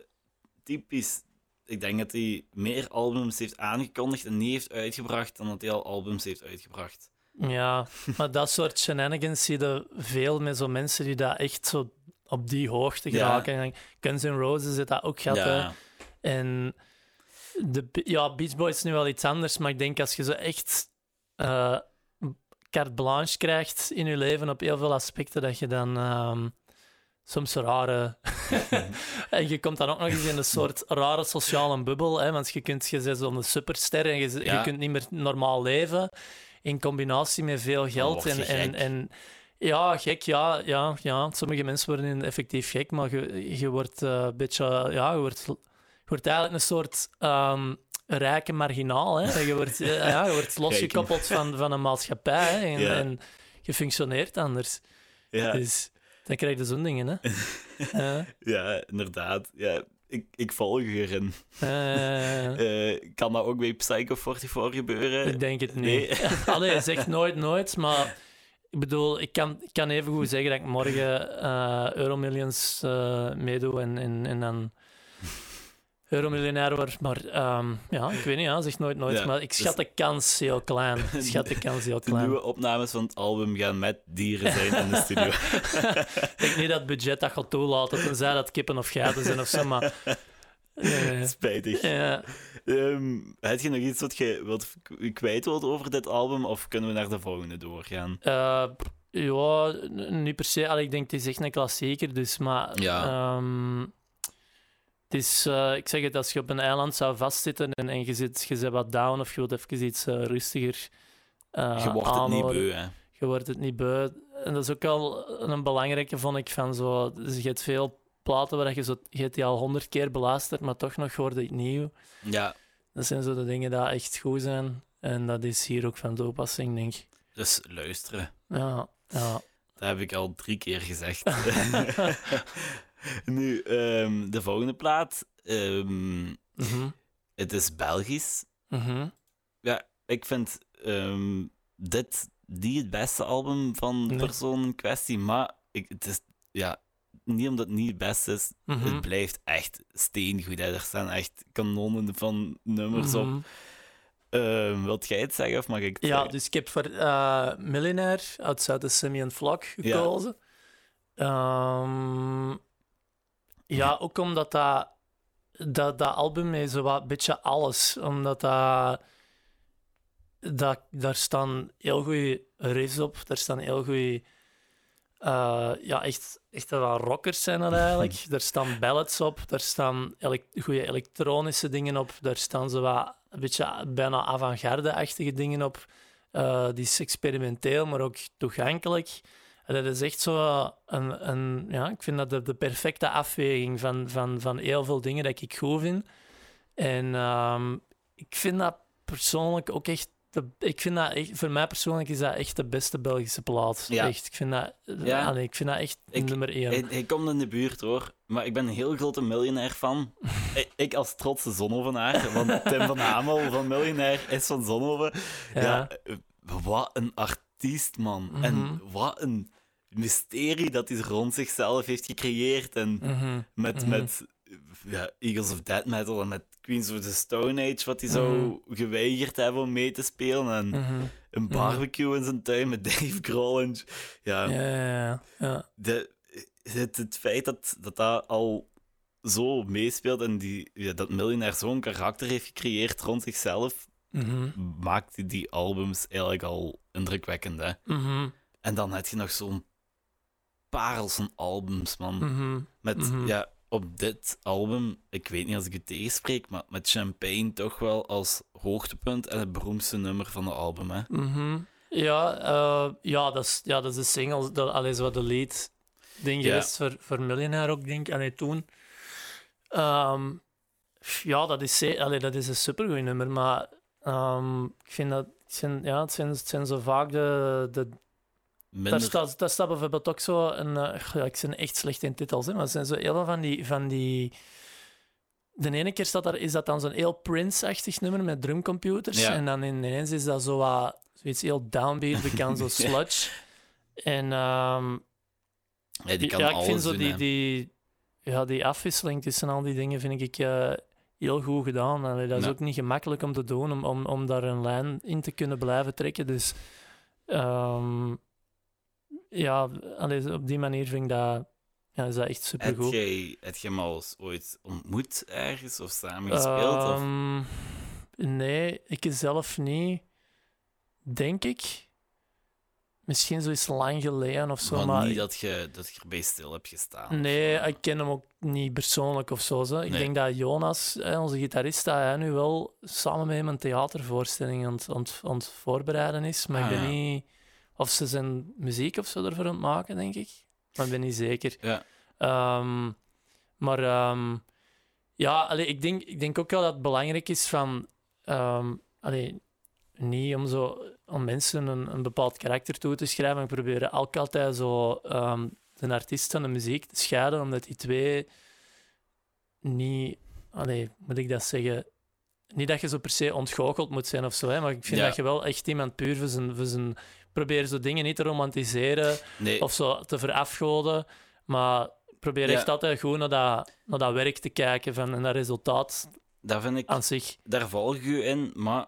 typisch, ik denk dat hij meer albums heeft aangekondigd en niet heeft uitgebracht dan dat hij al albums heeft uitgebracht. Ja, maar dat soort shenanigans zie je veel met zo mensen die dat echt zo op die hoogte geraken. Ja. Guns N' Roses heeft dat ook gehad. Ja. En de, ja, Beach Boys is nu wel iets anders, maar ik denk als je zo echt uh, carte blanche krijgt in je leven op heel veel aspecten, dat je dan um, soms rare... en je komt dan ook nog eens in een soort rare sociale bubbel, hè, want je kunt je bent zo'n superster en je, je kunt niet meer normaal leven in combinatie met veel geld. en, en, en ja, gek, ja, ja, ja. Sommige mensen worden effectief gek, maar je, je wordt uh, een beetje... Ja, je wordt wordt eigenlijk een soort um, rijke marginaal. Hè? Je, wordt, ja, je wordt losgekoppeld van, van een maatschappij hè? En, en, je functioneert anders. Ja. Dus dan krijg je zo'n dingen. Hè? ja. ja, inderdaad. Ja, ik, ik volg erin. Uh, kan dat ook bij Psycho 44 gebeuren? Ik denk het niet. Nee. Allee, zeg nooit nooit, maar ik bedoel, ik kan, ik kan even goed zeggen dat ik morgen uh, Euromillions meedoe en, en, en dan euromiljonair wordt. Maar ehm, ja, ik weet niet, ja, zeg nooit nooit. Ja, maar ik dus- schat de kans heel klein. Ik schat de kans heel De klein. nieuwe opnames van het album gaan met dieren zijn in de studio. ik denk niet dat het budget dat gaat toelaten, tenzij dat kippen of geiten zijn of zo, maar... Spijtig. Ja. Ehm, heb je nog iets wat je wilt kwijt wilt over dit album, of kunnen we naar de volgende doorgaan? Eh, ja, niet per se. Allee, ik denk, het is echt een klassieker, dus maar... Ja. ehm, het is, eh, ik zeg het, als je op een eiland zou vastzitten en, en je, zit, je zit wat down of je wilt even iets eh, rustiger uh, je wordt het niet beu, hè? Je wordt het niet beu. En dat is ook wel een belangrijke, vond ik, van zo... Dus je hebt veel platen waar je, zo, je hebt die al honderd keer beluisterd, maar toch nog hoorde het nieuw. Ja, Dat zijn zo de dingen die echt goed zijn. En dat is hier ook van toepassing, denk ik. dus luisteren. Ja, ja. Dat heb ik al drie keer gezegd. nu, ehm, de volgende plaat. ehm, Mhm, het is Belgisch. mhm. Ja, ik vind ehm, dit niet het beste album van de Nee. persoon in kwestie, maar ik, het is, ja, niet omdat het niet het beste is, Mhm. het blijft echt steengoed. Hè. Er staan echt kanonnen van nummers op. Ehm, wilt jij het zeggen of mag ik het Ja, zeggen? dus ik heb voor eh Millionaire uit Simeon Vlak gekozen. Ja, ja ook omdat dat, dat, dat album is zo wat een beetje alles. Omdat dat, dat, daar staan heel goede riffs op, daar staan heel goede... eh, ja, echt, echt wel rockers zijn eigenlijk. er staan ballads op, daar staan goede elektronische dingen op, daar staan zo wat een beetje bijna avant-garde-achtige dingen op. Eh, die is experimenteel, maar ook toegankelijk. En dat is echt zo een, een ja, ik vind dat de, de perfecte afweging van, van, van heel veel dingen dat ik goed vind. En ehm, ik vind dat persoonlijk ook echt, ik vind dat echt, voor mij persoonlijk is dat echt de beste Belgische plaat. Ja. Echt, ik vind dat, Ja. ik vind dat echt Ik- nummer één. Hij, hij komt in de buurt hoor, maar ik ben een heel grote miljonair fan. ik, ik als trotse Zonhovenaar, want Tim van Hamel van Miljonair is van Zonhoven. Ja. Ja. wat een artiest, man. Mhm. En wat een mysterie dat hij rond zichzelf heeft gecreëerd. En Mhm. met, Mhm. met ja, Eagles of Death Metal en met Queens of the Stone Age, wat hij zou geweigerd hebben om mee te spelen. En Mhm. een barbecue in zijn tuin met Dave Grohl. En, ja, Ja, ja, ja. de, het, het feit dat, dat dat al zo meespeelt en die, ja, dat Miljonair zo'n karakter heeft gecreëerd rond zichzelf, Mhm. maakte die albums eigenlijk al indrukwekkend. Hè? Mhm. En dan heb je nog zo'n parels van albums, man. Mhm. Met, Mhm. ja, op dit album, ik weet niet als ik het tegenspreek, maar met Champagne toch wel als hoogtepunt en het beroemdste nummer van het album. Hè? Mhm. Ja, eh, ja, dat is, ja, dat is de single, dat, allee, zo de lead ding Ja. geweest voor, voor Millionaire ook, denk ik, allee, toen. Ehm, ja, dat is, allee, dat is een supergoed nummer, maar ehm, ik vind dat, het zijn, ja, het zijn, het zijn zo vaak de... de daar, Minder, staat, daar staat bijvoorbeeld ook zo een... eh, ja, ik ben echt slecht in titels, hè, maar het zijn zo heel veel van die... Van die de ene keer staat daar, is dat dan zo'n heel Prince-achtig nummer met drumcomputers. Ja. En dan ineens is dat zo wat, zoiets heel downbeat, bekend, zo sludge. En ehm, ja, die kan ja, ik vind zo doen, die, die, ja, die afwisseling tussen al die dingen vind ik eh, heel goed gedaan. Allee, dat is Ja. ook niet gemakkelijk om te doen, om, om, om daar een lijn in te kunnen blijven trekken. Dus ehm, ja, allee, op die manier vind ik dat, ja, is dat echt Heb supergoed. jij, heb jij hem al eens ooit ontmoet ergens of samen gespeeld? of? Ehm, nee, ik zelf niet. Denk ik. Misschien zoiets lang geleden of zo. maar, Maar, niet dat je, dat je erbij stil hebt gestaan. Nee, ik ken hem ook niet persoonlijk of zo. zo. Ik Nee. denk dat Jonas, onze gitarist, dat hij nu wel samen met hem een theatervoorstelling aan het, aan het, aan het voorbereiden is. Maar Ah, ik ben ja. niet... Of ze zijn muziek of zo ervoor aan het maken, denk ik. Maar ik ben niet zeker. Ja. Ehm, maar ehm, ja, allee, ik, denk, ik denk ook wel dat het belangrijk is van... ehm, allee, niet om zo om mensen een, een bepaald karakter toe te schrijven. Ik probeer elk altijd zo de artiest en de muziek te scheiden, omdat die twee niet... Allee, moet ik dat zeggen? Niet dat je zo per se ontgoocheld moet zijn of zo, hè, maar ik vind Ja. dat je wel echt iemand puur voor zijn... Voor zijn probeer zo dingen niet te romantiseren Nee, of zo te verafgoden, maar probeer Ja. echt altijd goed naar dat, naar dat werk te kijken van, en dat resultaat Daar vind ik aan zich. daar volg ik u in, maar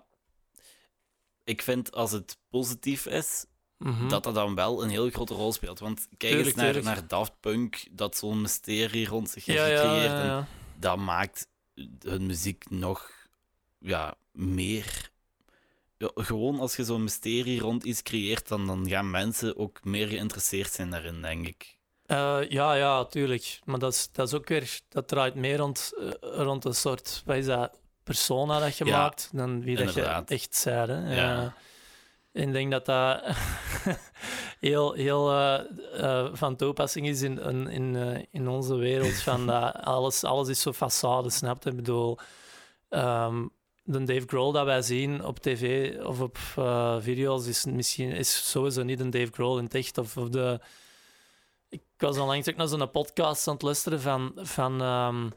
ik vind als het positief is, Mhm. dat dat dan wel een heel grote rol speelt. Want kijk Tuurlijk, eens naar, tuurlijk. naar Daft Punk, dat zo'n mysterie rond zich heeft ja, gecreëerd. ja, En ja. dat maakt hun muziek nog ja, meer. Ja, gewoon als je zo'n mysterie rond iets creëert, dan, dan gaan mensen ook meer geïnteresseerd zijn daarin, denk ik. Eh, ja, ja, tuurlijk. Maar dat is, dat is ook weer, dat draait meer rond, eh, rond een soort, wat is dat, persona dat je Ja, maakt, dan wie dat je echt zei. Hè. Ja. Ik denk dat dat heel, heel eh, van toepassing is in, in, in, in onze wereld. Van dat alles, alles is zo façade, snap je? Ik bedoel, ehm, de Dave Grohl dat wij zien op tv of op eh, video's is misschien is sowieso niet een Dave Grohl in het echt. Of, of de... Ik was onlangs ook naar zo'n podcast aan het luisteren van, van, ehm,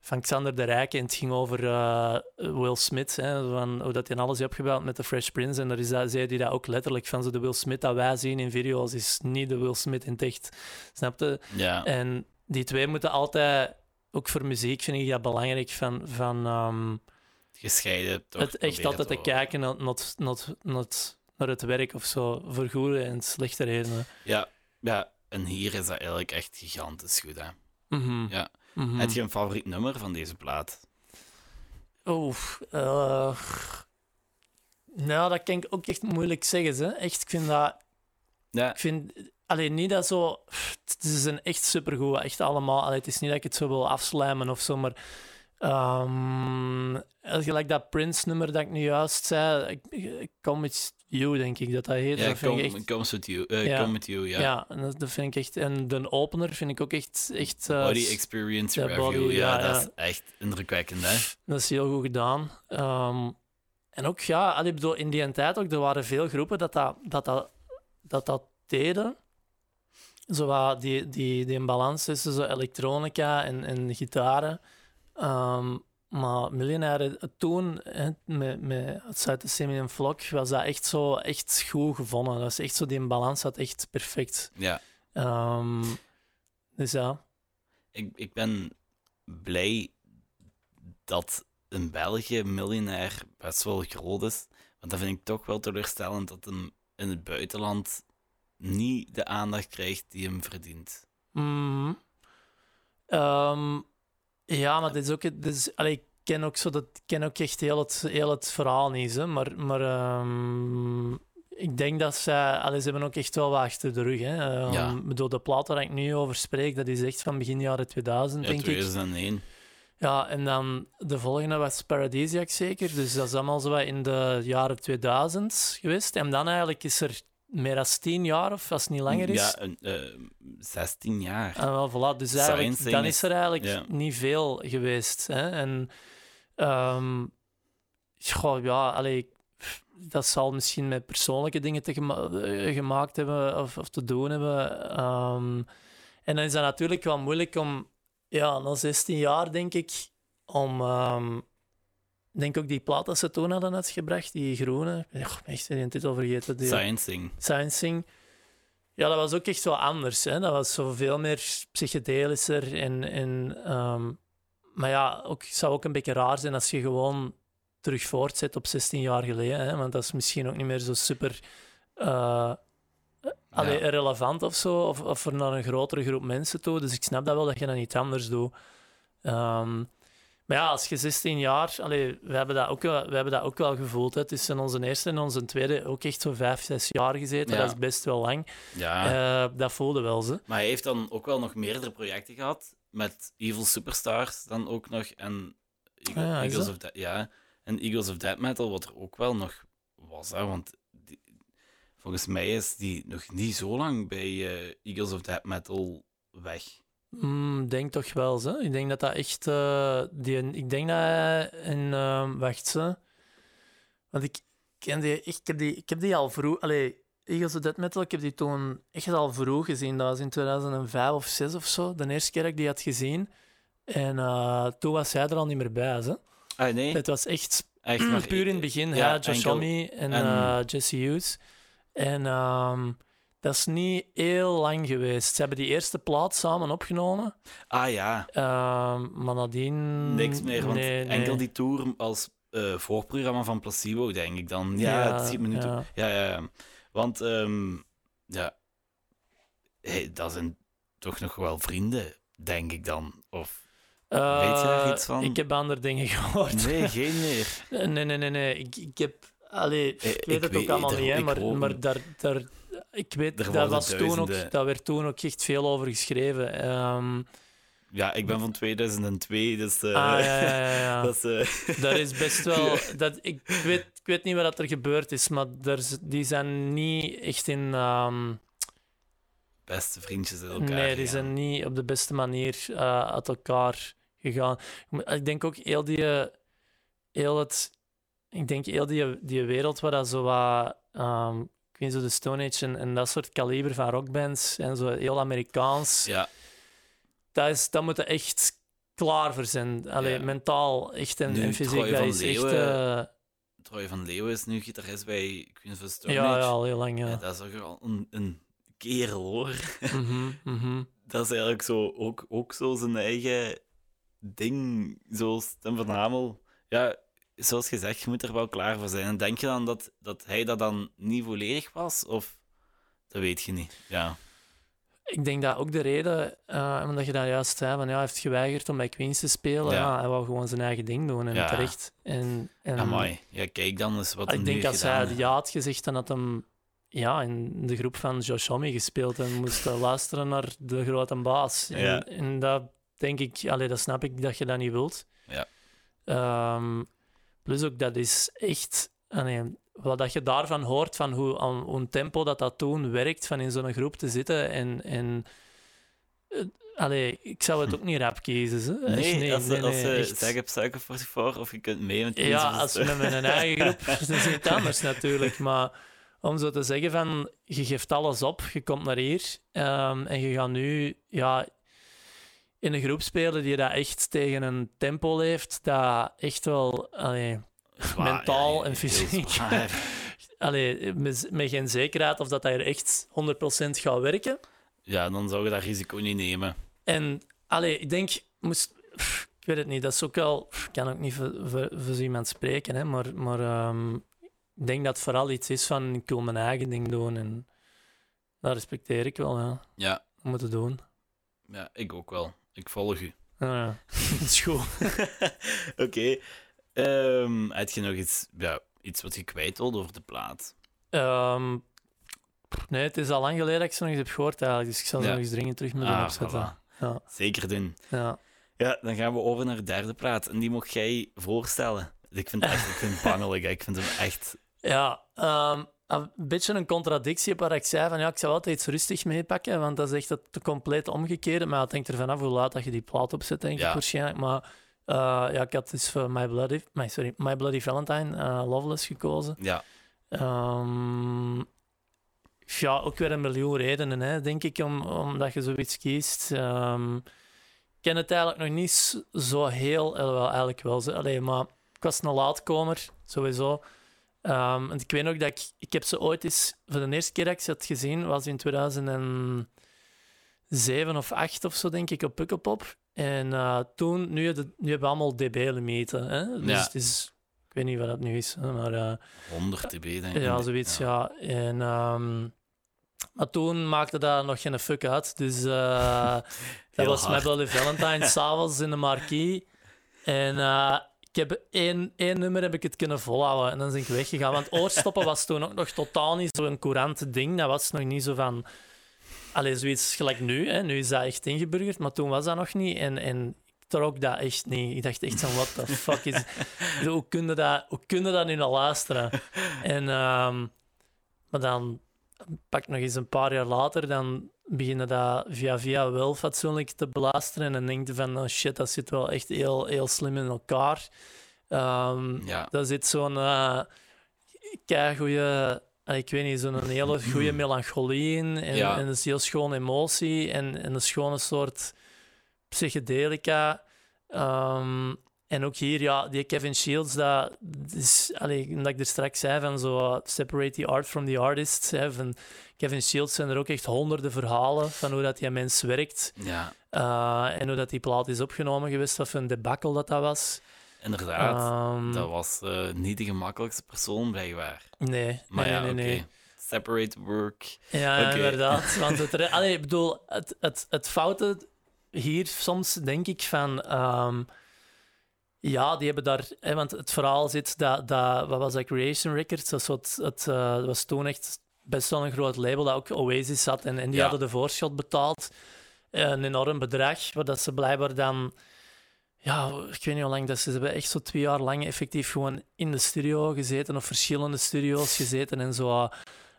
van Xander de Rijk. En het ging over eh, Will Smith. Hè, van hoe dat hij alles heeft opgebouwd met de Fresh Prince. En daar is dat, zei hij dat ook letterlijk van. Zo de Will Smith dat wij zien in video's is niet de Will Smith in het echt. Snap je? Ja, En die twee moeten altijd, ook voor muziek vind ik dat belangrijk, van, van ehm, gescheiden toch. het echt altijd te kijken naar, naar, naar, naar, naar het werk of zo, voor goede en slechte redenen. Ja, ja, en hier is dat eigenlijk echt gigantisch goed. Hè. Mhm. Ja. Mhm. Heb je een favoriet nummer van deze plaat? Oeh, eh, nou, dat kan ik ook echt moeilijk zeggen. Hè. Echt, ik vind dat... Ja, Ik vind... Alleen niet dat zo... Het is een echt supergoed, echt allemaal. Allee, het is niet dat ik het zo wil afslijmen of zo, maar... ehm, gelijk dat Prince-nummer dat ik nu juist zei, Come With You, denk ik dat dat heet. ja dat vind ik echt... comes with you. eh, Ja. Come with you, ja. Ja, en dat, dat vind ik echt... En de opener vind ik ook echt... echt eh, Body Experience ja, Review, body, ja, ja, dat is echt indrukwekkend, hè? Dat is heel goed gedaan. Ehm, en ook, ja, ik bedoel, in die tijd ook, er waren veel groepen dat dat, dat, dat, dat, dat deden. Zo die, die, die balans tussen zo elektronica en, en gitaren. Ehm, maar Miljonair toen, hè, met, met Outside the Simeon Flock, was dat echt zo echt goed gevonden. Dat was echt zo, die balans zat echt perfect. Ja. Ehm, dus ja. Ik, ik ben blij dat in België miljonair best wel groot is. Want dat vind ik toch wel teleurstellend dat hem in het buitenland niet de aandacht krijgt die hem verdient. Ehm, ja, maar dit is ook... Dit is, allee, ik ken ook, zo dat, ken ook echt heel het, heel het verhaal niet. Hè, maar maar ehm, ik denk dat zij... Allee, ze hebben ook echt wel wat achter de rug. Hè. Ehm, Ja. bedoel, de plaat waar ik nu over spreek, dat is echt van begin jaren 2000, Ja, denk ik. 2001. Ja, en dan de volgende was Paradisiac zeker. Dus dat is allemaal zo wat in de jaren 2000 geweest. En dan eigenlijk is er meer dan tien jaar, of als het niet langer is, Ja, een, eh, 16 jaar. Ah, wel, voilà. Dus eigenlijk, Science dan is er eigenlijk ja. niet veel geweest. Hè? En ehm, goh, ja, allee, dat zal misschien met persoonlijke dingen te gema- eh, gemaakt hebben of, of te doen hebben. Ehm, en dan is dat natuurlijk wel moeilijk om, ja, na 16 jaar denk ik, om. ehm, denk ook die plaat dat ze toen hadden uitgebracht, die groene. Echt, ik de titel vergeten. Die, Science Thing. Science Ja, dat was ook echt wel anders. Hè? Dat was zo veel meer psychedelischer. En, en, ehm, maar ja, ook, het zou ook een beetje raar zijn als je gewoon terug voortzet op 16 jaar geleden. Hè? Want dat is misschien ook niet meer zo super allee, Ja. relevant of zo. Of, of voor naar een grotere groep mensen toe. Dus ik snap dat wel dat je dat niet anders doet. Ehm, maar ja, als je 16 jaar... Allee, we, hebben dat ook wel, we hebben dat ook wel gevoeld. Hè. Tussen onze eerste en onze tweede ook echt zo vijf, zes jaar gezeten. Ja. Dat is best wel lang. Ja. Eh, dat voelde wel ze. Maar hij heeft dan ook wel nog meerdere projecten gehad. Met Evil Superstars dan ook nog. En Eagle- Ah ja, Eagles of Death, ja. En Eagles of Death Metal, wat er ook wel nog was. Hè, want die- volgens mij is die nog niet zo lang bij eh, Eagles of Death Metal weg. Mm, denk toch wel, ze. Ik denk dat dat echt... eh, die, ik denk dat hij ehm, wacht, ze. Want ik ken die... Ik heb die, ik heb die al vroeg... Allee, Eagles of Death Metal, ik heb die toen echt al vroeg gezien. Dat was in 2005 of 6 of zo. De eerste keer dat ik die had gezien. En eh, toen was hij er al niet meer bij, ze. Ah, nee, Het was echt echt maar puur in het begin. ja, Ja, Josh enkel- Homme en, en- eh, Jesse Hughes. En ehm, Dat is niet heel lang geweest. Ze hebben die eerste plaat samen opgenomen. Ah ja, Ehm, maar nadien... niks meer. Want nee, nee. enkel die tour als eh, voorprogramma van Placebo, denk ik dan. Ja, Ja, het schiet me nu toe. ja. Ja, ja, ja. Want, ehm, ja, hey, dat zijn toch nog wel vrienden, denk ik dan. Of, Eh, Weet je daar iets van? Ik heb andere dingen gehoord. nee, geen meer. Nee, nee, nee, nee. Ik, ik heb... Allee, Eh, ik weet het weet- ook allemaal niet, hè, maar, maar daar, daar... Ik weet, worden was toen ook, daar werd toen ook echt veel over geschreven. Ehm, Ja, ik ben van 2002, dus... eh, ah, ja, ja, ja. dat is... eh, Dat is best wel. Dat, ik, weet, ik weet niet wat er gebeurd is, maar er, die zijn niet echt in. ehm, beste vriendjes uit elkaar nee, die zijn niet op de beste manier eh, uit elkaar gegaan. Ik denk ook heel die. Heel het, ik denk heel die, die wereld waar dat zo wat. ehm, ik weet zo de Stone Age en, en dat soort kaliber van rockbands en zo heel Amerikaans. Ja, Dat, is, dat moet er echt klaar voor zijn. Allee, Ja. mentaal echt en, Nu, en fysiek. Troy Dat van is echt. Eh, Troy van Leeuwen is nu gitarist bij Queen of Stone ja, Age. ja, al heel lang. Ja, Ja. dat is ook een, een kerel, hoor. Mhm, mhm. Dat is eigenlijk zo, ook, ook zo zijn eigen ding, zoals Tim van Hamel. Ja, zoals gezegd, je moet er wel klaar voor zijn. En denk je dan dat, dat hij dat dan niet volledig was? Of dat weet je niet. Ja, Ik denk dat ook de reden, eh, omdat je dat juist zei, van ja, hij heeft geweigerd om bij Queens te spelen. Ja. Ja. hij wou gewoon zijn eigen ding doen en Ja. terecht. En, en amai. Ja, kijk dan eens wat hij ik denk als hij ja had gezegd, dan had hem ja, in de groep van Josh Homme gespeeld en moest hij luisteren naar de grote baas. En, Ja. en dat denk ik, allee, dat snap ik dat je dat niet wilt. Ja. Ehm, plus ook, dat is echt... allee, wat dat je daarvan hoort, van hoe, een tempo dat dat toen werkt, van in zo'n groep te zitten en... en eh, allee, ik zou het ook niet rap kiezen. Hè. Nee, niet. als, nee, als nee, ze echt. zeggen op Suiker 44 of je kunt mee met Ja, als met mijn eigen groep, dat is niet anders natuurlijk. Maar om zo te zeggen van, je geeft alles op, je komt naar hier ehm, en je gaat nu ja, in een groep spelen die dat echt tegen een tempo leeft, dat echt wel allee, Zwaar, mentaal ja, en fysiek. allee, met, met geen zekerheid of dat hij er echt 100% gaat werken. Ja, dan zou je dat risico niet nemen. En allee, ik denk, moest, pff, ik weet het niet, dat is ook wel, ik kan ook niet voor, voor, voor zo iemand spreken, hè, maar, maar ehm, ik denk dat het vooral iets is van ik wil mijn eigen ding doen en dat respecteer ik wel, ja. Ja, moeten doen. ja, ik ook wel. Ik volg u. Ja, ja. dat is goed. Oké. Ehm, heb je nog iets, ja, iets wat je kwijt wilde over de plaat? Ehm, nee, het is al lang geleden dat ik ze nog eens heb gehoord eigenlijk, dus ik zal ze Ja. nog eens dringend terug moeten Ah, opzetten. voilà. Ja, Zeker doen. ja. Ja, dan gaan we over naar de derde plaat. En die mocht jij voorstellen. Ik vind het echt ik vind het bangelijk. Ik vind hem echt... Ja, ehm, een beetje een contradictie op waar ik zei van ja, ik zou altijd iets rustig meepakken, want dat is echt het compleet omgekeerde. Maar het hangt er vanaf hoe laat dat je die plaat opzet, denk Ja. ik waarschijnlijk. Maar eh, ja, ik had dus voor My Bloody, my, sorry, My Bloody Valentine eh, Loveless gekozen. Ja, Ehm, ja, ook weer een miljoen redenen, hè, denk ik, om, omdat je zoiets kiest. Ehm, ik ken het eigenlijk nog niet zo heel, eh, wel, eigenlijk wel. zo- Allee, maar ik was een laatkomer, sowieso. En ik weet nog dat ik... Ik heb ze ooit eens... Voor de eerste keer dat ik ze had gezien, was in 2007 of 8 of zo, denk ik, op Pukkelpop. En eh, toen... Nu, hebben- nu hebben we allemaal dB-limieten, hè. Dus Ja. het is... Ik weet niet wat dat nu is, hè, maar... eh, 100 dB, denk ik. ja, zoiets, ja. En, ehm, maar toen maakte dat nog geen fuck uit. Dus eh, dat Heel was hard. met Bloody Valentine s'avonds in de marquee. En eh, ik heb één, nummer heb ik het kunnen volhouden. En dan ben ik weggegaan. Want oorstoppen was toen ook nog totaal niet zo'n courant ding. Dat was nog niet zo van... Allee, zoiets gelijk nu. Hè. Nu is dat echt ingeburgerd, maar toen was dat nog niet. En, en ik trok dat echt niet. Ik dacht echt van, what the fuck is... hoe kun je dat, hoe kun je dat nu naar luisteren? En, ehm, maar dan pak nog eens een paar jaar later, dan beginnen dat via via wel fatsoenlijk te beluisteren en dan denk je van, oh shit, dat zit wel echt heel, heel slim in elkaar. Ehm Ja. Daar zit zo'n uh, goede, ik weet niet, zo'n hele goede melancholie in en, Ja. en een heel schone emotie en, en een schone soort psychedelica. Ehm, en ook hier, ja, die Kevin Shields, dat is, allee, dat ik er straks zei, van zo separate the art from the artist. Hè, van, Kevin Shields zijn er ook echt honderden verhalen van hoe dat die mens werkt. Ja, eh, en hoe dat die plaat is opgenomen geweest, wat voor een debakel dat dat was. inderdaad. Ehm, dat was eh, niet de gemakkelijkste persoon, blijkbaar. Nee, Maar nee, ja, nee, oké. nee. Separate work. Ja, inderdaad. Want het, Allee, ik bedoel, het, het, het foute hier soms denk ik van. ehm, ja, die hebben daar. Hè, want het verhaal zit dat. dat wat was dat? Creation Records. Dat, wat, het eh, dat was toen echt best wel een groot label dat ook Oasis had. En, en die Ja. hadden de voorschot betaald. Een enorm bedrag. Waar dat ze blijkbaar dan. Ja, ik weet niet hoe lang dat ze, ze hebben echt zo twee jaar lang effectief gewoon in de studio gezeten. Of verschillende studio's gezeten. En zo.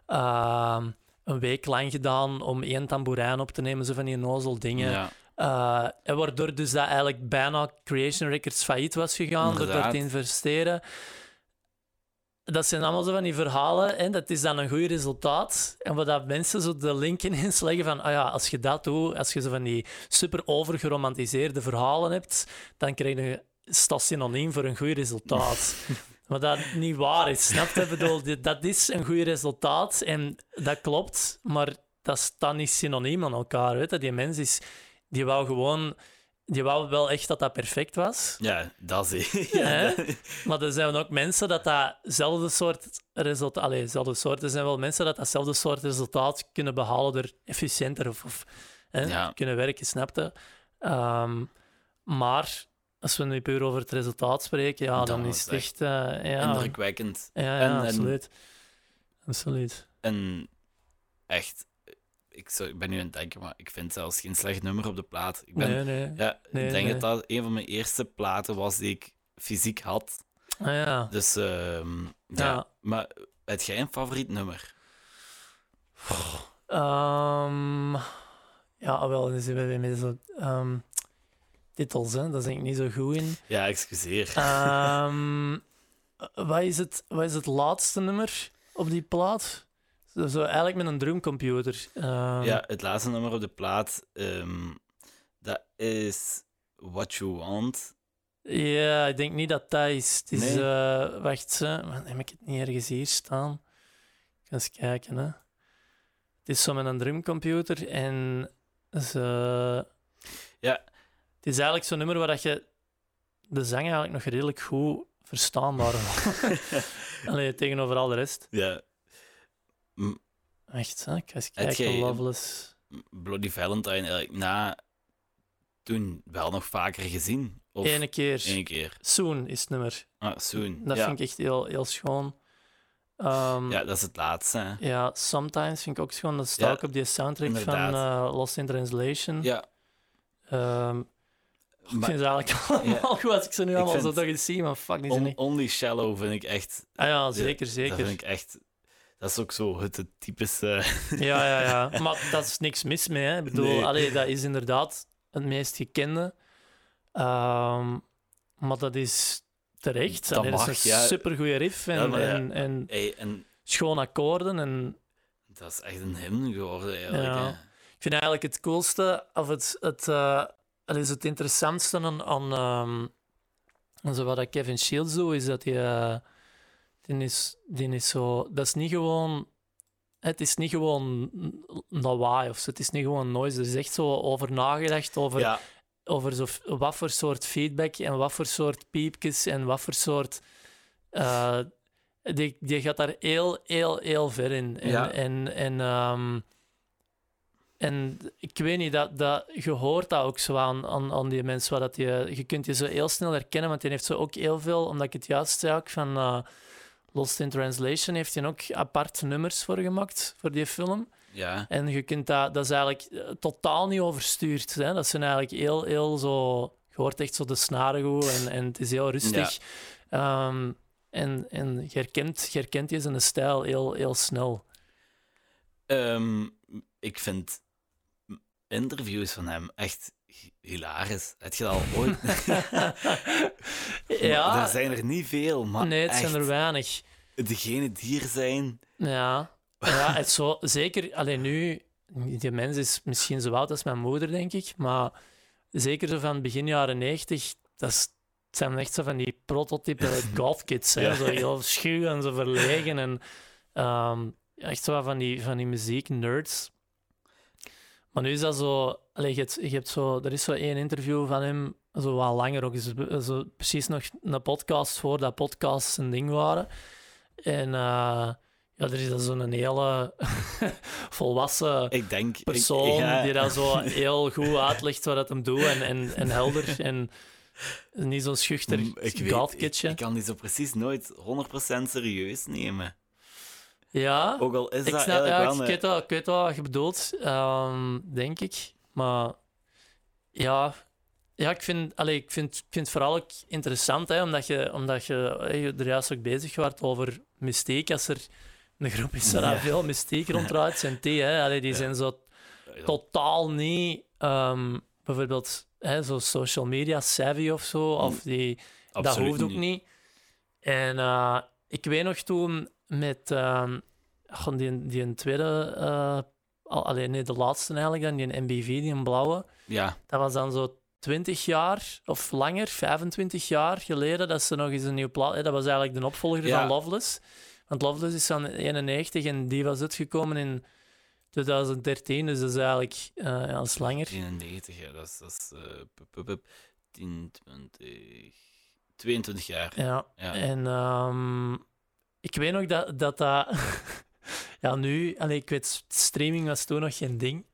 ehm, een week lang gedaan om één tamboerijn op te nemen, zo van die nozel dingen. Ja. Eh, en waardoor dus dat eigenlijk bijna Creation Records failliet was gegaan door daar te investeren. Dat zijn allemaal zo van die verhalen en dat is dan een goed resultaat. En wat dat mensen zo de link ineens leggen van, ah ja, als je dat doet, als je zo van die super overgeromantiseerde verhalen hebt, dan krijg je dat synoniem voor een goed resultaat. Maar dat niet waar is, snap je? Bedoel, dat is een goed resultaat en dat klopt, maar dat staat niet synoniem aan elkaar. Weet je? Die mens is, die wou gewoon, die wou wel echt dat dat perfect was. ja, dat is Hè? ja, dat- Maar er zijn ook mensen dat datzelfde soort resultaat, allee, dezelfde soort, er zijn wel mensen dat datzelfde soort resultaat kunnen behalen door efficiënter of, of hè, Ja. kunnen werken, snap je? Ehm, maar als we nu puur over het resultaat spreken, ja, dan, Dan is het echt... eh, ja, indrukwekkend. ja, ja, En- en- absoluut. Absoluut. En echt, ik, ben nu aan het denken, maar ik vind zelfs geen slecht nummer op de plaat. Ik, ben, Nee, nee. ja, Nee, ik denk dat dat een van mijn eerste platen was die ik fysiek had. Ah, ja. Dus ehm, ja. Maar heb jij een favoriet nummer? Ehm, ja, wel, dan zitten we weer met zo ehm, titels, hè. Daar ben ik niet zo goed in. Ja, excuseer. Wat, is het, wat is het laatste nummer op die plaat? Zo, zo eigenlijk met een drumcomputer. Ehm, ja, het laatste nummer op de plaat, ehm, dat is What You Want. ja, ik denk niet dat dat is. Het is Nee. eh, wacht, heb ik het niet ergens hier staan? Ik eens kijken, hè. Het is zo met een drumcomputer en ze... Ja. Het is eigenlijk zo'n nummer waar dat je de zang eigenlijk nog redelijk goed verstaanbaar Allee, tegenover al de rest. Ja. Echt, hè? Ik ga eens kijken. Loveless. Bloody Valentine eigenlijk na toen wel nog vaker gezien. Of Ene keer. één keer. Soon is het nummer. Ah, soon. Dat ja. vind ik echt heel, heel schoon. Ehm, ja, dat is het laatste. Hè. ja, Sometimes vind ik ook schoon. Dat staat Ja, op die soundtrack inderdaad. van eh, Lost in Translation. Ja, Ehm, ik maar vind ze eigenlijk allemaal goed als ik ze nu allemaal zo toch eens zie, maar fuck, On- niet... Only Shallow vind ik echt... Ah ja, zeker, Dat zeker. vind ik echt... Dat is ook zo het, het typische... Ja, ja, ja. Maar dat is niks mis mee. Hè. Ik bedoel, Nee. allee, dat is inderdaad het meest gekende. Ehm, maar dat is terecht. Dat Allee, dat mag, is een ja. supergoeie riff en, Ja, maar ja. en, en Hey, en schoon akkoorden. En dat is echt een hymne geworden, eigenlijk. Ik vind eigenlijk het coolste, of het, het, eh, allee, is het interessantste aan, aan, ehm, aan wat Kevin Shields doet, is dat hij... eh, die is, die is zo... Dat is niet gewoon... Het is niet gewoon lawaai of zo. Het is niet gewoon noise. Er is echt zo over nagedacht, over Ja, over zo, wat voor soort feedback en wat voor soort piepjes en wat voor soort. eh, die, die gaat daar heel, heel, heel ver in. En, Ja. en, en, ehm, en ik weet niet, dat, dat, je hoort dat ook zo aan, aan, aan die mensen. Dat je, je kunt je zo heel snel herkennen, want die heeft zo ook heel veel, omdat ik het juist zei ook van eh, Lost in Translation, heeft hij ook apart nummers voor gemaakt voor die film. ja. En je kunt dat, dat is eigenlijk eh, totaal niet overstuurd. Hè? Dat zijn eigenlijk heel, heel zo. Je hoort echt zo de snaren goed en, en het is heel rustig. Ehm, en en je, herkent, je herkent je zijn stijl heel, heel snel. Ehm, ik vind interviews van hem echt hilarisch. Heb je dat al ooit... ja, Er zijn er niet veel, maar nee, het echt, zijn er weinig. degene die er zijn... Ja, ja het zo, zeker. Alleen nu, die mens is misschien zo oud als mijn moeder, denk ik. Maar zeker zo van begin jaren 90, dat is, het zijn echt zo van die prototype golfkids. Hè? Ja. Zo heel schuw en zo verlegen. En, ehm, echt zo van die, van die muziek-nerds. Maar nu is dat zo... Allee, je, hebt, je hebt zo... Er is zo één interview van hem, zo wat langer ook. Is zo precies nog een podcast voor dat podcasts een ding waren. En uh, ja, er is dan zo'n hele volwassen ik denk, persoon ik, ja. die dat zo heel goed uitlegt wat het hem doet en, en, en helder. En niet zo'n schuchter gothkitje. Ik, ik kan die zo precies nooit 100% serieus nemen. Ja, Ook al is ik, dat snap, eigenlijk ja, wel ik, weet wel, ik weet wel wat je bedoelt, ehm, denk ik. Maar ja, ja ik, vind, allee, ik, vind, ik vind het vooral ook interessant, hè, omdat je, omdat je eh, er juist ook bezig werd over mystiek. Als er een groep is waar Ja. veel mystiek ronddraait, zijn die. Hè, die zijn zo totaal niet, ehm, bijvoorbeeld, hè, zo social media savvy of zo. Of die, dat hoeft ook niet. niet. En eh, ik weet nog toen met ehm, gewoon die, die een tweede, eh, al- alleen nee, de laatste eigenlijk dan, die een MBV, die een blauwe. Ja, Dat was dan zo 20 jaar of langer, 25 jaar geleden, dat ze nog eens een nieuw plaat. hè, Dat was eigenlijk de opvolger Ja. van Loveless. Want Loveless is van 91 en die was uitgekomen in 2013, dus dat is eigenlijk eh ja, dat is langer. 91, ja, dat is, dat is eh, pup, pup, pup, 10, 20, 22 jaar. Ja. Ja. En ehm, ik weet nog dat dat. dat ja, nu, allee, ik weet, streaming was toen nog geen ding.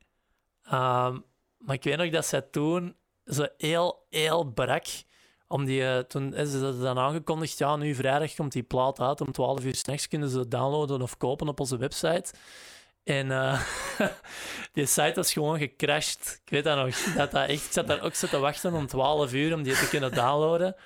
Ehm, maar ik weet nog dat zij toen zo heel, heel brak. Om die, eh, toen is ze dan aangekondigd, ja, nu vrijdag komt die plaat uit. Om 12 uur s'nachts kunnen ze het downloaden of kopen op onze website. En eh, die site was gewoon gecrashed. Ik weet dat nog. Dat dat echt, ik zat daar ook zo te wachten om 12 uur om die te kunnen downloaden.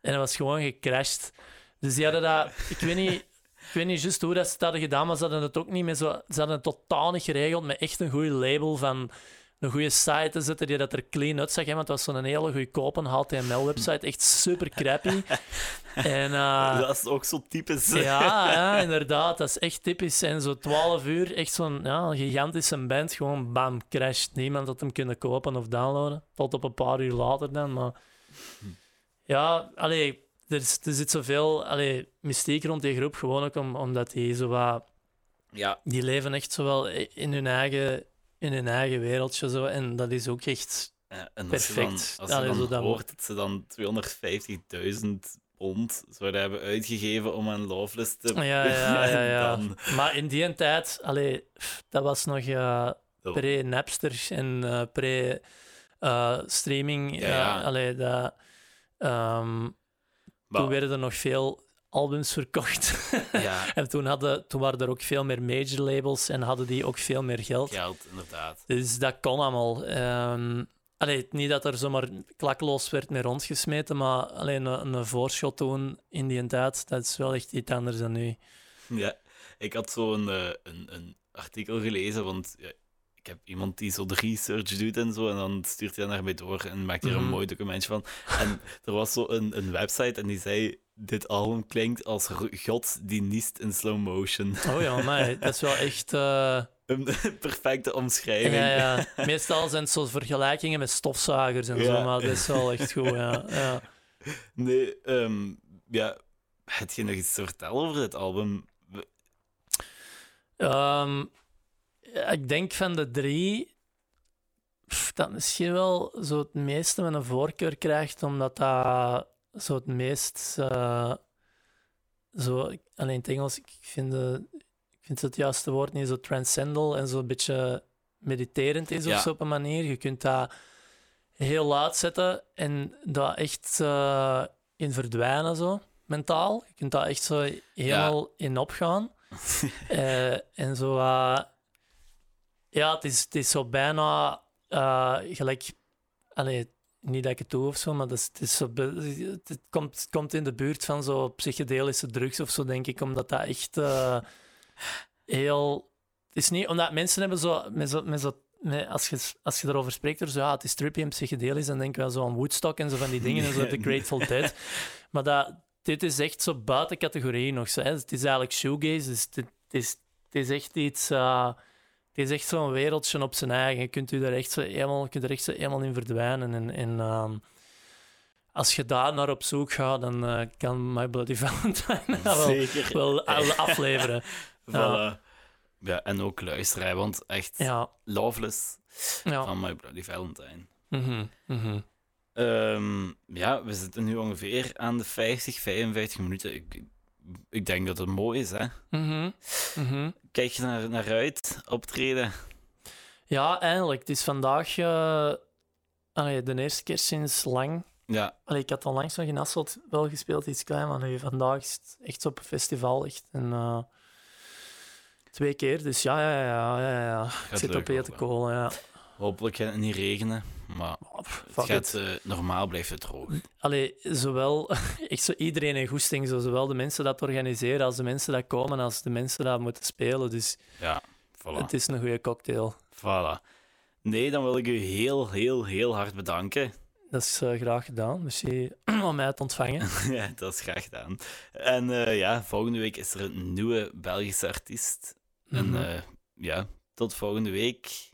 En dat was gewoon gecrashed. Dus die hadden dat... Ik weet niet, ik weet niet juist hoe dat ze het hadden gedaan, maar ze hadden het ook niet met zo... Ze hadden het totaal niet geregeld met echt een goed label van een goede site te zetten die dat er clean uitzag. Hè, want het was zo'n hele goedkope HTML-website. Echt super crappy. en... eh, dat is ook zo typisch. ja, ja, inderdaad. Dat is echt typisch. En zo 12 uur, echt zo'n ja, een gigantische band, gewoon bam, crasht. Niemand had hem kunnen kopen of downloaden. Tot op een paar uur later dan. Maar ja, allee, er, is- er zit zoveel allee, mystiek rond die groep. Gewoon ook om, omdat die zo wat, Ja, die leven echt zo wel in hun eigen, in hun eigen wereldje. Zo. En dat is ook echt. ja, en als je dan, Perfect. als je dan hoort dat ze dan 250.000 pond zouden hebben uitgegeven om een Loveless te Ja, ja, ja. ja. dan- Maar in die tijd, allee, dat was nog. eh, Oh. pre-Napster en eh, pre-streaming. Ja, ja. allee, dat, ehm, Toen werden er nog veel albums verkocht. ja, en toen, hadden, toen waren er ook veel meer major labels en hadden die ook veel meer geld. geld, inderdaad. Dus dat kon allemaal. Allee, niet dat er zomaar klakloos werd mee rondgesmeten, maar alleen een, een voorschot toen in die tijd, dat is wel echt iets anders dan nu. Ja, ik had zo'n eh, een, een artikel gelezen, want ik heb iemand die zo de research doet en zo, en dan stuurt hij dat naar mij door en maakt er een Mhm. mooi documentje van. En er was zo een, een website en die zei, dit album klinkt als God die niest in slow motion. Oh ja, maar dat is wel echt... eh, Een perfecte omschrijving. Ja, ja. Meestal zijn het zo vergelijkingen met stofzuigers en zo, maar dat is wel echt goed. Ja. Ja. Nee, ehm, ja, heb je nog iets te vertellen over dit album? Ehm, ja, ik denk van de drie pff, dat misschien wel zo het meeste met een voorkeur krijgt, omdat dat zo het meest. eh, zo, alleen in het Engels, ik vind, de, ik vind het juiste woord niet zo transcendental en zo een beetje mediterend is Ja. of zo op een manier. Je kunt dat heel laat zetten en daar echt eh, in verdwijnen, zo mentaal. Je kunt daar echt zo helemaal in opgaan. Eh, en zo, eh, ja, het is, het is zo bijna eh, gelijk, allee, niet dat ik het doe of zo, maar dat is, het, is zo, het, komt, het komt in de buurt van zo psychedelische drugs of zo, denk ik, omdat dat echt eh, heel. Het is niet omdat mensen hebben zo, met zo, met zo met, als, je, als je erover spreekt, er zo, ja, het is trippy en psychedelisch, dan denk je wel zo aan Woodstock en zo van die dingen, en zo The Grateful Dead. Maar dat, dit is echt zo buiten categorie nog. Zo, hè. Het is eigenlijk shoegaze, dus het, het is, het is echt iets... eh, het is echt zo'n wereldje op zijn eigen. Je kunt, u er echt zo helemaal, je kunt er echt zo helemaal in verdwijnen. En, en ehm, als je daar naar op zoek gaat, dan eh, kan My Bloody Valentine dat wel, wel afleveren. Voilà. Ja, en ook luisteren, want echt Ja, Loveless ja. van My Bloody Valentine. Mhm, mhm. Ehm, ja, we zitten nu ongeveer aan de 50, 55 minuten. Ik, ik- denk dat het mooi is, hè? Mhm, mhm. Kijk je naar, naar uit, optreden? Ja, eindelijk. Het is vandaag eh, allee, de eerste keer sinds lang. Ja, Allee, ik had al langs nog in Asselt wel gespeeld, iets klein, maar nu vandaag is het echt op een festival. Echt. En, eh, twee keer, dus ja, ja, ja, ja, ja. Ik zit op worden. kolen, ja. Hopelijk gaat het niet regenen, maar pff, het gaat, eh, normaal blijft het droog. Allee, zowel echt zo iedereen in goesting, zo, zowel de mensen dat organiseren als de mensen dat komen, als de mensen dat moeten spelen. Dus Ja, voilà. het is een goede cocktail. voilà. Nee, dan wil ik u heel, heel, heel hard bedanken. Dat is eh, graag gedaan. Merci om mij te ontvangen. ja, dat is graag gedaan. En eh, ja, volgende week is er een nieuwe Belgische artiest. En Mhm. ja, tot volgende week.